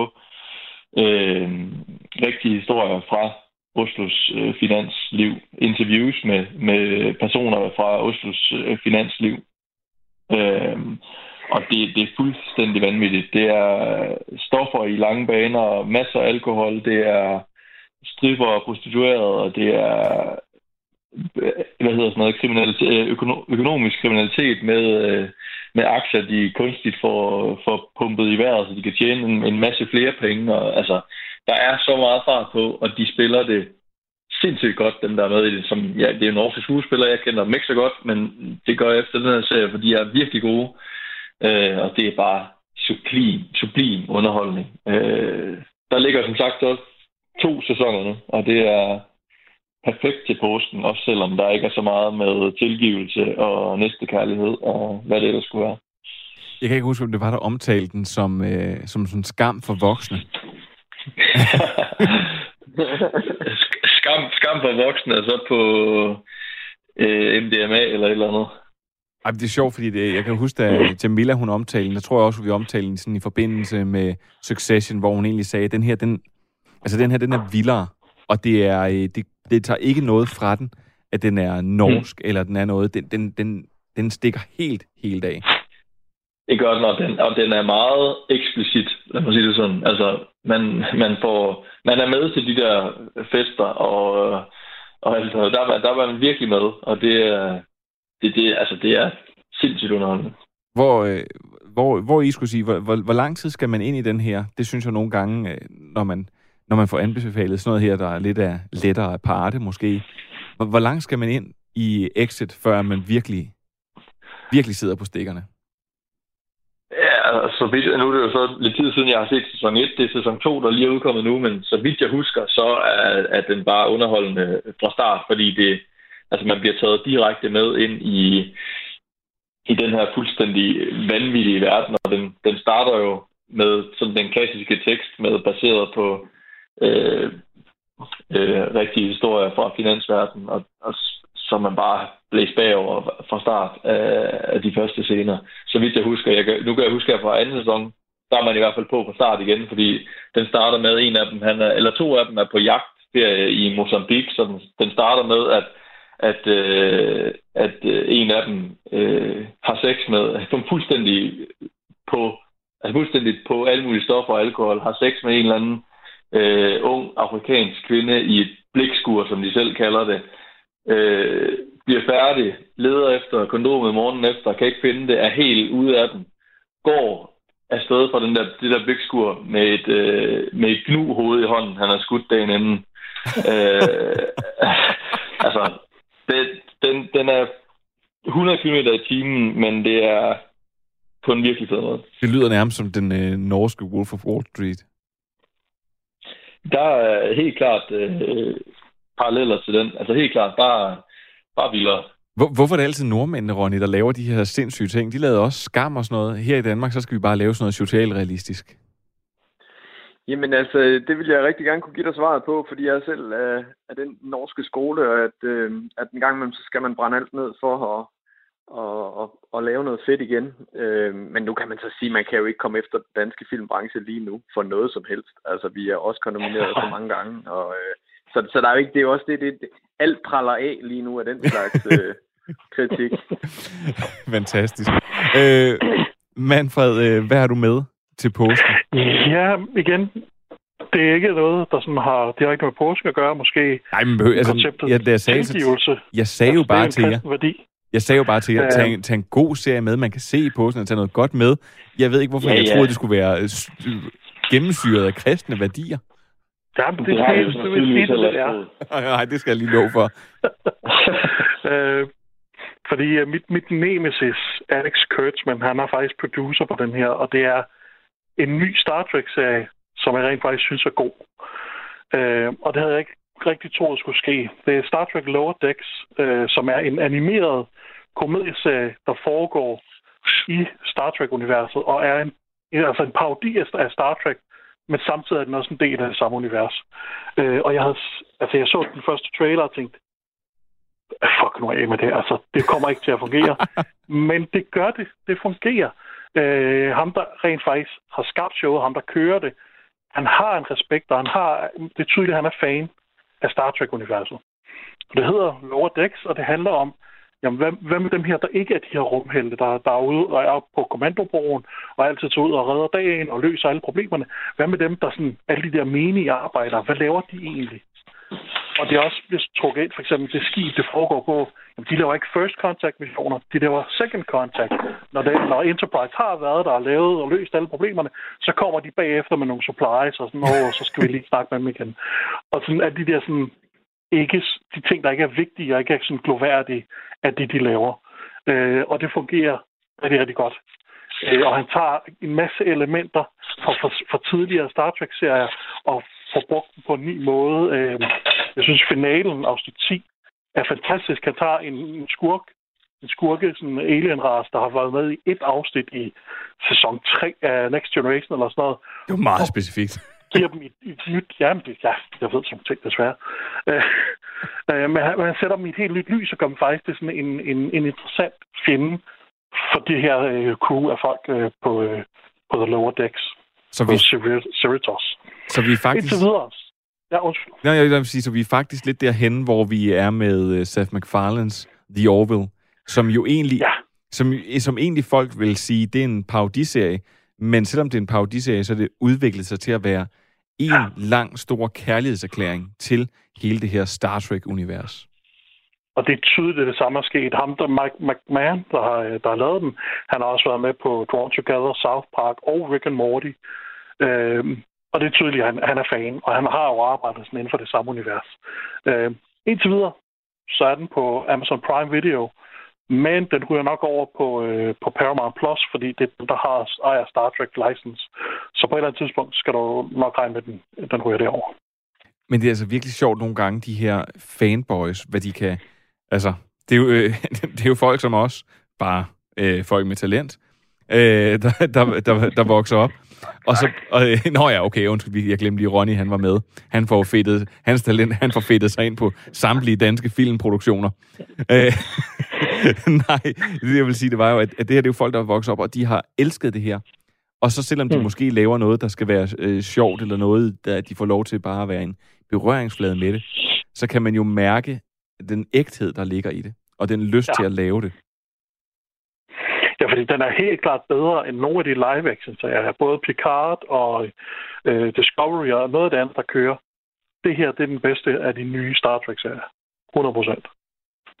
øh, rigtige historier fra Oslos øh, finansliv. Interviews med, med personer fra Oslos øh, finansliv. Øh, og det, det er fuldstændig vanvittigt. Det er øh, stoffer i lange baner, masser af alkohol, det er striber og prostituerede, og det er øh, hvad hedder sådan noget, kriminalitet, øh, økonomisk kriminalitet med, med aktier, de kunstigt får, får pumpet i vejret, så de kan tjene en, en masse flere penge. Og, altså, der er så meget fart på, og de spiller det sindssygt godt, dem der er med i det. Som, ja, det er en norske skuespiller, jeg kender dem ikke så godt, men det gør jeg efter den her serie, for de er virkelig gode. Øh, og det er bare sublim, sublim underholdning. Øh, der ligger som sagt også to sæsoner nu, og det er perfekt til påsken, også selvom der ikke er så meget med tilgivelse og næstekærlighed og hvad det ellers skulle være. Jeg kan ikke huske, om det var, der omtalte den som, øh, som sådan skam for voksne. skam, skam for voksne, altså på øh, MDMA eller et eller andet. Ej, det er sjovt, fordi det, jeg kan huske, at Jamila, hun omtalte den, jeg tror også, vi omtalte den sådan i forbindelse med Succession, hvor hun egentlig sagde, at den her, den, altså den her, den er vildere, og det, er, øh, det, det tager ikke noget fra den, at den er norsk, mm. eller den er noget. Den, den, den, den stikker helt, helt af. Det gør den, og den, og den er meget eksplicit, lad mig sige det sådan. Altså, man, man, får, man er med til de der fester, og, og altså, der, der var man virkelig med, og det er, det, det, altså, det er sindssygt underholdende. Hvor, øh, hvor, hvor I skulle sige, hvor, hvor, hvor lang tid skal man ind i den her? Det synes jeg nogle gange, øh, når man, når man får anbefalet sådan noget her, der er lidt af lettere aparte måske. Hvor, hvor langt skal man ind i Exit, før man virkelig, virkelig sidder på stikkerne? Ja, så vidt, nu er det jo så lidt tid siden, jeg har set sæson 1. Det er sæson 2, der lige er udkommet nu, men så vidt jeg husker, så er, er den bare underholdende fra start, fordi det, altså man bliver taget direkte med ind i, i den her fuldstændig vanvittige verden, og den, den starter jo med sådan den klassiske tekst med baseret på øh, øh, rigtige historier fra finansverdenen, og, og så man bare blæst bagover fra start af, af de første scener. Så vidt jeg husker, jeg nu kan jeg huske at fra anden sæson, der er man i hvert fald på fra start igen, fordi den starter med en af dem, han er, eller to af dem er på jagt der i Mozambique, så den, den starter med, at at, øh, at øh, en af dem øh, har sex med, som fuldstændig på, altså fuldstændig på alle mulige stoffer og alkohol, har sex med en eller anden øh, ung afrikansk kvinde i et blikskur, som de selv kalder det, øh, bliver færdig, leder efter kondomet morgenen efter, kan ikke finde det, er helt ude af den, går afsted fra den der, det der blikskur med et, øh, med et gnu hoved i hånden, han har skudt dagen inden. øh, altså, det, den, den er 100 km i timen, men det er på en virkelig fed måde. Det lyder nærmest som den øh, norske Wolf of Wall Street. Der er helt klart øh, paralleller til den. Altså helt klart, bare, bare vildere. Hvor, hvorfor er det altid nordmændene, Ronny, der laver de her sindssyge ting? De lavede også skam og sådan noget. Her i Danmark, så skal vi bare lave sådan noget socialrealistisk. Jamen altså, det vil jeg rigtig gerne kunne give dig svaret på, fordi jeg er selv af, af den norske skole, og at, øh, at en gang imellem, så skal man brænde alt ned for at, og, og, og lave noget fedt igen. Øh, men nu kan man så sige, at man kan jo ikke komme efter den danske filmbranche lige nu for noget som helst. Altså, vi er også nomineret så mange gange, og øh, så, så der er jo ikke, det er jo også det, det, det alt praller af lige nu af den slags øh, kritik. Fantastisk. Øh, Manfred, øh, hvad har du med til påske? Ja, igen, det er ikke noget, der sådan har direkte med påske at gøre, måske. Nej, men altså, ja, det, jeg, sagde, så, jeg sagde jo bare til jer, værdi. Jeg sagde jo bare til jer, tag, en, tag en god serie med, man kan se i påsken, og tage noget godt med. Jeg ved ikke, hvorfor ja, jeg ja. troede, det skulle være øh, gennemsyret af kristne værdier. Ja, men det, det skal du vil sige, det er. Nej, det skal jeg lige love for. øh, fordi mit, mit nemesis, Alex Kurtzman, han er faktisk producer på den her, og det er en ny Star Trek-serie, som jeg rent faktisk synes er god. Øh, og det havde jeg ikke rigtig troet skulle ske. Det er Star Trek Lower Decks, øh, som er en animeret komedieserie, der foregår i Star Trek-universet, og er en, altså en parodi af Star Trek, men samtidig er den også en del af det samme univers. Øh, og jeg havde, altså jeg så den første trailer og tænkte, fuck nu af med det, altså det kommer ikke til at fungere. men det gør det, det fungerer. Øh, ham, der rent faktisk har skabt showet, ham, der kører det, han har en respekt, og han har, det er tydeligt, at han er fan af Star Trek-universet. Det hedder Lower Decks, og det handler om, jamen, hvad, hvad med dem her, der ikke er de her rumhelte, der, der er ude og er på kommandobroen, og altid tager ud og redder dagen og løser alle problemerne? Hvad med dem, der sådan, alle de der menige arbejdere, hvad laver de egentlig? Og det er også blevet trukket ind, for eksempel det skib, det foregår på, jamen, de laver ikke first contact missioner, de laver second contact. Når, det, når Enterprise har været der og lavet og løst alle problemerne, så kommer de bagefter med nogle supplies og sådan, noget, så skal vi lige snakke med dem igen. Og sådan at de der sådan, ikke, de ting, der ikke er vigtige og ikke er sådan gloværdige, af det, de laver. Øh, og det fungerer rigtig, rigtig godt. Øh, og han tager en masse elementer fra, fra, fra tidligere Star Trek-serier og får brugt dem på en ny måde. Øh, jeg synes, finalen, afsnit 10, er fantastisk. Han tager en, en skurk, en skurke, sådan en alien ras, der har været med i et afsnit i sæson 3 af Next Generation eller sådan noget. Det var meget specifikt. giver dem et, et nyt... Ja, det, ja, jeg ved sådan ting, desværre. Øh, øh, men han, han sætter dem i et helt nyt lys og gør dem faktisk til sådan en, en, en interessant fjende for det her øh, crew af folk øh, på, øh, på The Lower Decks. Så vi... Cerritos. Så vi er faktisk... Indtil videre. Ja, undskyld. Ja, jeg vil sige, så vi er faktisk lidt derhen, hvor vi er med uh, Seth MacFarlane's The Orville, som jo egentlig, ja. som, som egentlig folk vil sige, det er en parodiserie, men selvom det er en parodiserie, så er det udviklet sig til at være en ja. lang, stor kærlighedserklæring til hele det her Star Trek-univers. Og det er tydeligt, at det samme er sket. Ham, der Mike McMahon, der har, der har lavet dem, han har også været med på Drawn Together, South Park og Rick and Morty. Øhm, og det er tydeligt, at han, han er fan, og han har jo arbejdet sådan inden for det samme univers. Øh, indtil videre, så er den på Amazon Prime Video, men den ryger nok over på, øh, på Paramount Plus, fordi det er den, der har ejer Star Trek license. Så på et eller andet tidspunkt skal du nok regne med, den, den ryger derover. Men det er altså virkelig sjovt nogle gange, de her fanboys, hvad de kan... Altså, det er jo, øh, det er jo folk som os, bare øh, folk med talent, øh, der, der, der, der vokser op. Og så, og, nå ja, okay, undskyld, jeg glemte lige, Ronny, han var med. Han får fedtet, hans talent, han får fedtet sig ind på samtlige danske filmproduktioner. øh, nej, det jeg vil sige, det var jo, at, at det her det er jo folk, der er vokset op, og de har elsket det her. Og så selvom de mm. måske laver noget, der skal være øh, sjovt, eller noget, der de får lov til bare at være en berøringsflade med det, så kan man jo mærke den ægthed, der ligger i det, og den lyst ja. til at lave det. Ja, fordi den er helt klart bedre end nogle af de live action serier. Både Picard og øh, Discovery og noget af det andet, der kører. Det her, det er den bedste af de nye Star Trek-serier. 100 procent.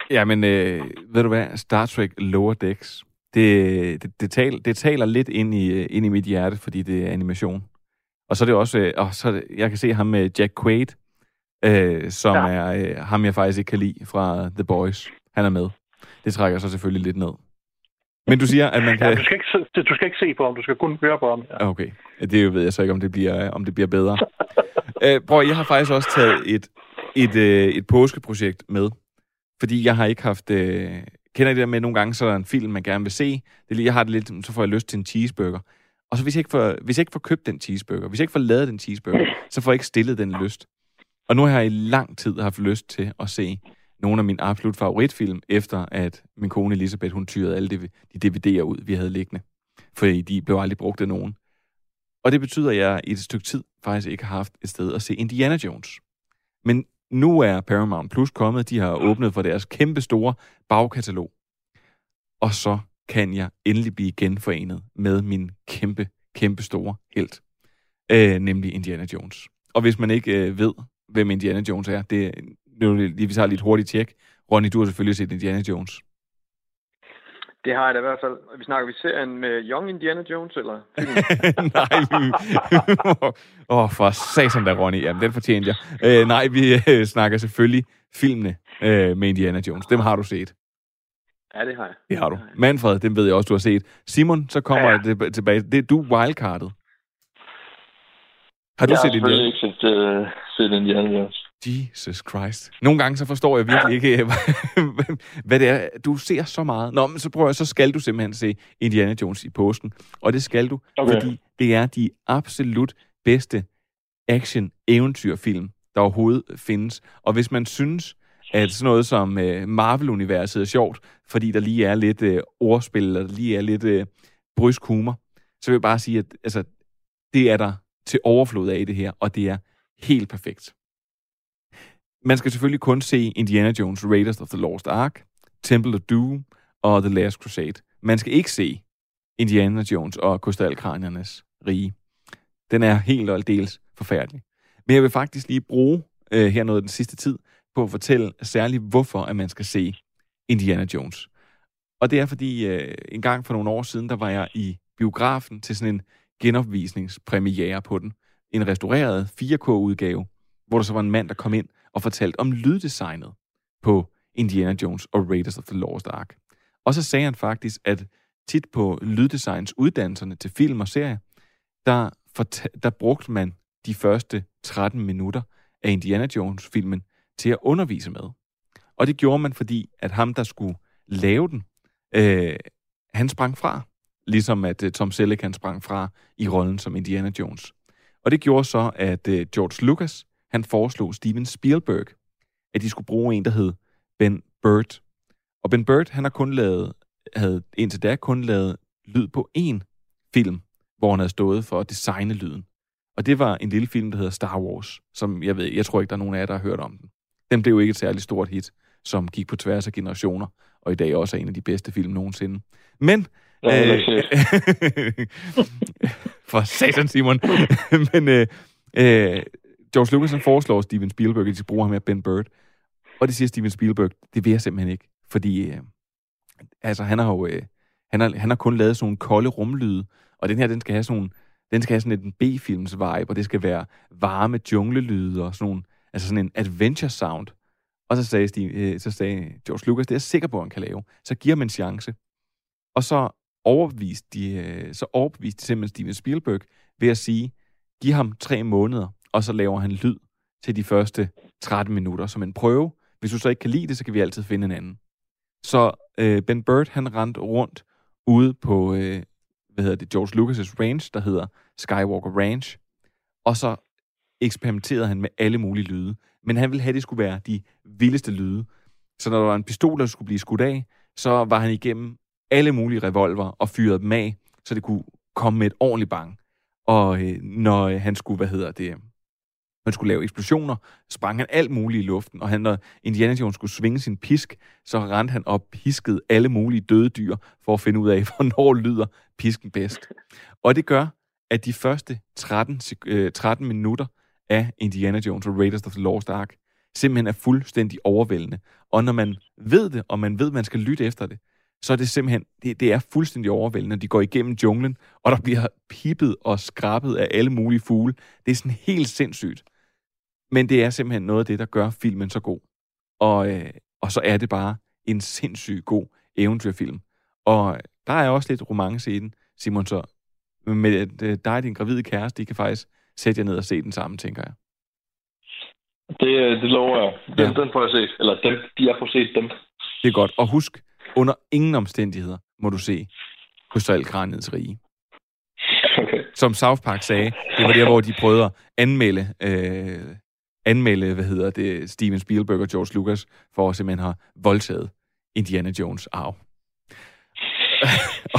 Ja, men øh, ved du hvad? Star Trek Lower Decks, det, det, det, tal, det taler lidt ind i, ind i mit hjerte, fordi det er animation. Og så er det også, øh, og så jeg kan se ham med Jack Quaid, øh, som ja. er øh, ham, jeg faktisk ikke kan lide fra The Boys. Han er med. Det trækker så selvfølgelig lidt ned. Men du siger, at man kan... Ja, du, skal ikke, du skal ikke se på ham, du skal kun høre på ham. Ja. Okay, det ved jeg så ikke, om det bliver, om det bliver bedre. øh, prøv, jeg har faktisk også taget et, et, øh, et påskeprojekt med, fordi jeg har ikke haft... Øh, kender I det der med, at nogle gange så er der en film, man gerne vil se. Det, lige, jeg har det lidt, så får jeg lyst til en cheeseburger. Og så hvis jeg, ikke får, hvis jeg ikke får købt den cheeseburger, hvis jeg ikke får lavet den cheeseburger, så får jeg ikke stillet den lyst. Og nu har jeg i lang tid haft lyst til at se nogle af mine absolut favoritfilm, efter at min kone Elisabeth, hun tyrede alle de, DVD'er ud, vi havde liggende. Fordi de blev aldrig brugt af nogen. Og det betyder, at jeg i et stykke tid faktisk ikke har haft et sted at se Indiana Jones. Men nu er Paramount Plus kommet. De har åbnet for deres kæmpe store bagkatalog. Og så kan jeg endelig blive genforenet med min kæmpe, kæmpe store held. Øh, nemlig Indiana Jones. Og hvis man ikke øh, ved, hvem Indiana Jones er, det, nu lige, vi tager lidt hurtigt tjek. Ronny, du har selvfølgelig set Indiana Jones. Det har jeg da i hvert fald. Vi snakker vi serien med Young Indiana Jones, eller? nej. Åh, oh, for satan da, Ronny. Jamen, den fortjente jeg. Uh, nej, vi uh, snakker selvfølgelig filmene uh, med Indiana Jones. Dem har du set. Ja, det har jeg. Det har du. Manfred, dem ved jeg også, du har set. Simon, så kommer ja. det tilbage. Det er du wildcardet. Har du jeg set Indiana? Jeg har ikke set, uh, set Indiana Jones. Jesus Christ. Nogle gange så forstår jeg virkelig ikke, hvad det er. Du ser så meget. Nå, men så prøver jeg, så skal du simpelthen se Indiana Jones i påsken. Og det skal du, okay. fordi det er de absolut bedste action-eventyrfilm, der overhovedet findes. Og hvis man synes, at sådan noget som uh, Marvel-universet er sjovt, fordi der lige er lidt uh, ordspil, og der lige er lidt uh, brysk humor, så vil jeg bare sige, at altså, det er der til overflod af i det her, og det er helt perfekt. Man skal selvfølgelig kun se Indiana Jones Raiders of the Lost Ark, Temple of Doom og The Last Crusade. Man skal ikke se Indiana Jones og Krystalkraniernes rige. Den er helt og aldeles forfærdelig. Men jeg vil faktisk lige bruge øh, her noget den sidste tid på at fortælle særligt, hvorfor at man skal se Indiana Jones. Og det er fordi, øh, en gang for nogle år siden, der var jeg i biografen til sådan en genopvisningspremiere på den. En restaureret 4K-udgave, hvor der så var en mand, der kom ind og fortalte om lyddesignet på Indiana Jones og Raiders of the Lost Ark. Og så sagde han faktisk, at tit på lyddesigns uddannelserne til film og serie, der, der brugte man de første 13 minutter af Indiana Jones-filmen til at undervise med. Og det gjorde man, fordi at ham, der skulle lave den, øh, han sprang fra. Ligesom at øh, Tom Selleck han sprang fra i rollen som Indiana Jones. Og det gjorde så, at øh, George Lucas, han foreslog Steven Spielberg, at de skulle bruge en, der hed Ben Bird. Og Ben Bird, han har kun lavet, havde indtil da kun lavet lyd på én film, hvor han havde stået for at designe lyden. Og det var en lille film, der hedder Star Wars, som jeg ved, jeg tror ikke, der er nogen af jer, der har hørt om den. Den blev ikke et særligt stort hit, som gik på tværs af generationer, og i dag også er en af de bedste film nogensinde. Men... Ja, øh, for satan, Simon. Men øh, øh, George Lucas han foreslår Steven Spielberg, at de bruger ham med Ben Bird. Og det siger Steven Spielberg, det vil jeg simpelthen ikke. Fordi øh, altså, han har jo øh, han har, han har kun lavet sådan nogle kolde rumlyde, og den her, den skal have sådan den skal have sådan en B-films vibe, og det skal være varme junglelyde og sådan nogle, altså sådan en adventure sound. Og så sagde, Steve, øh, så sagde George Lucas, det er jeg sikker på, at han kan lave. Så giver man en chance. Og så overbeviste de, øh, så overbeviste de simpelthen Steven Spielberg ved at sige, giv ham tre måneder, og så laver han lyd til de første 13 minutter som en prøve. Hvis du så ikke kan lide det, så kan vi altid finde en anden. Så øh, Ben Bird, han rendte rundt ude på, øh, hvad hedder det, George Lucas' range, der hedder Skywalker Ranch, og så eksperimenterede han med alle mulige lyde. Men han ville have, at det skulle være de vildeste lyde. Så når der var en pistol, der skulle blive skudt af, så var han igennem alle mulige revolver og fyrede dem af, så det kunne komme med et ordentligt bang. Og øh, når øh, han skulle, hvad hedder det, man skulle lave eksplosioner, sprang han alt muligt i luften, og han, når Indiana Jones skulle svinge sin pisk, så rendte han op piskede alle mulige døde dyr, for at finde ud af, hvornår lyder pisken bedst. Og det gør, at de første 13, øh, 13 minutter af Indiana Jones og Raiders of the Lost Ark simpelthen er fuldstændig overvældende. Og når man ved det, og man ved, at man skal lytte efter det, så er det simpelthen, det, det er fuldstændig overvældende. De går igennem junglen, og der bliver pipet og skrabet af alle mulige fugle. Det er sådan helt sindssygt. Men det er simpelthen noget af det, der gør filmen så god. Og, øh, og så er det bare en sindssygt god eventyrfilm. Og der er også lidt romance i den, Simon, så med øh, dig og din gravide kæreste, de kan faktisk sætte jer ned og se den sammen, tænker jeg. Det, øh, det lover jeg. Den, ja. den får jeg set. Eller dem, de har fået set dem. Det er godt. Og husk, under ingen omstændigheder må du se Krystalkraniets rige. Okay. Som South Park sagde, det var der, hvor de prøvede at anmelde, øh, anmelde hvad hedder det, Steven Spielberg og George Lucas for at simpelthen have voldtaget Indiana Jones arv.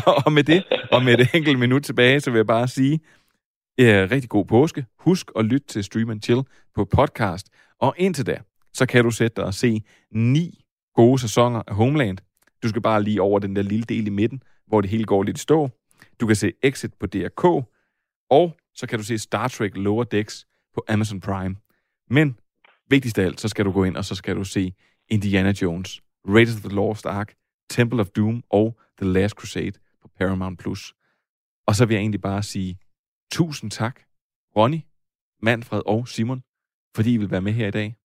og med det, og med et enkelt minut tilbage, så vil jeg bare sige, ja, rigtig god påske. Husk at lytte til Stream and Chill på podcast. Og indtil da, så kan du sætte dig og se ni gode sæsoner af Homeland. Du skal bare lige over den der lille del i midten, hvor det hele går lidt i stå. Du kan se Exit på DRK, og så kan du se Star Trek Lower Decks på Amazon Prime. Men vigtigst af alt, så skal du gå ind, og så skal du se Indiana Jones, Raiders of the Lost Ark, Temple of Doom og The Last Crusade på Paramount+. Plus. Og så vil jeg egentlig bare sige tusind tak, Ronny, Manfred og Simon, fordi I vil være med her i dag.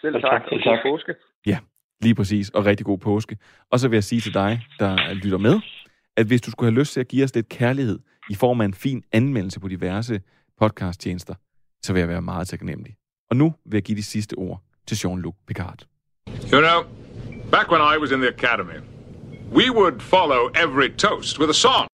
Selv tak. Selv tak. påske. Ja, lige præcis, og rigtig god påske. Og så vil jeg sige til dig, der lytter med, at hvis du skulle have lyst til at give os lidt kærlighed i form af en fin anmeldelse på diverse podcasttjenester, så vil jeg være meget taknemmelig. Og nu vil jeg give de sidste ord til Jean-Luc Picard. You know, back when I was in the academy, we would follow every toast with a song.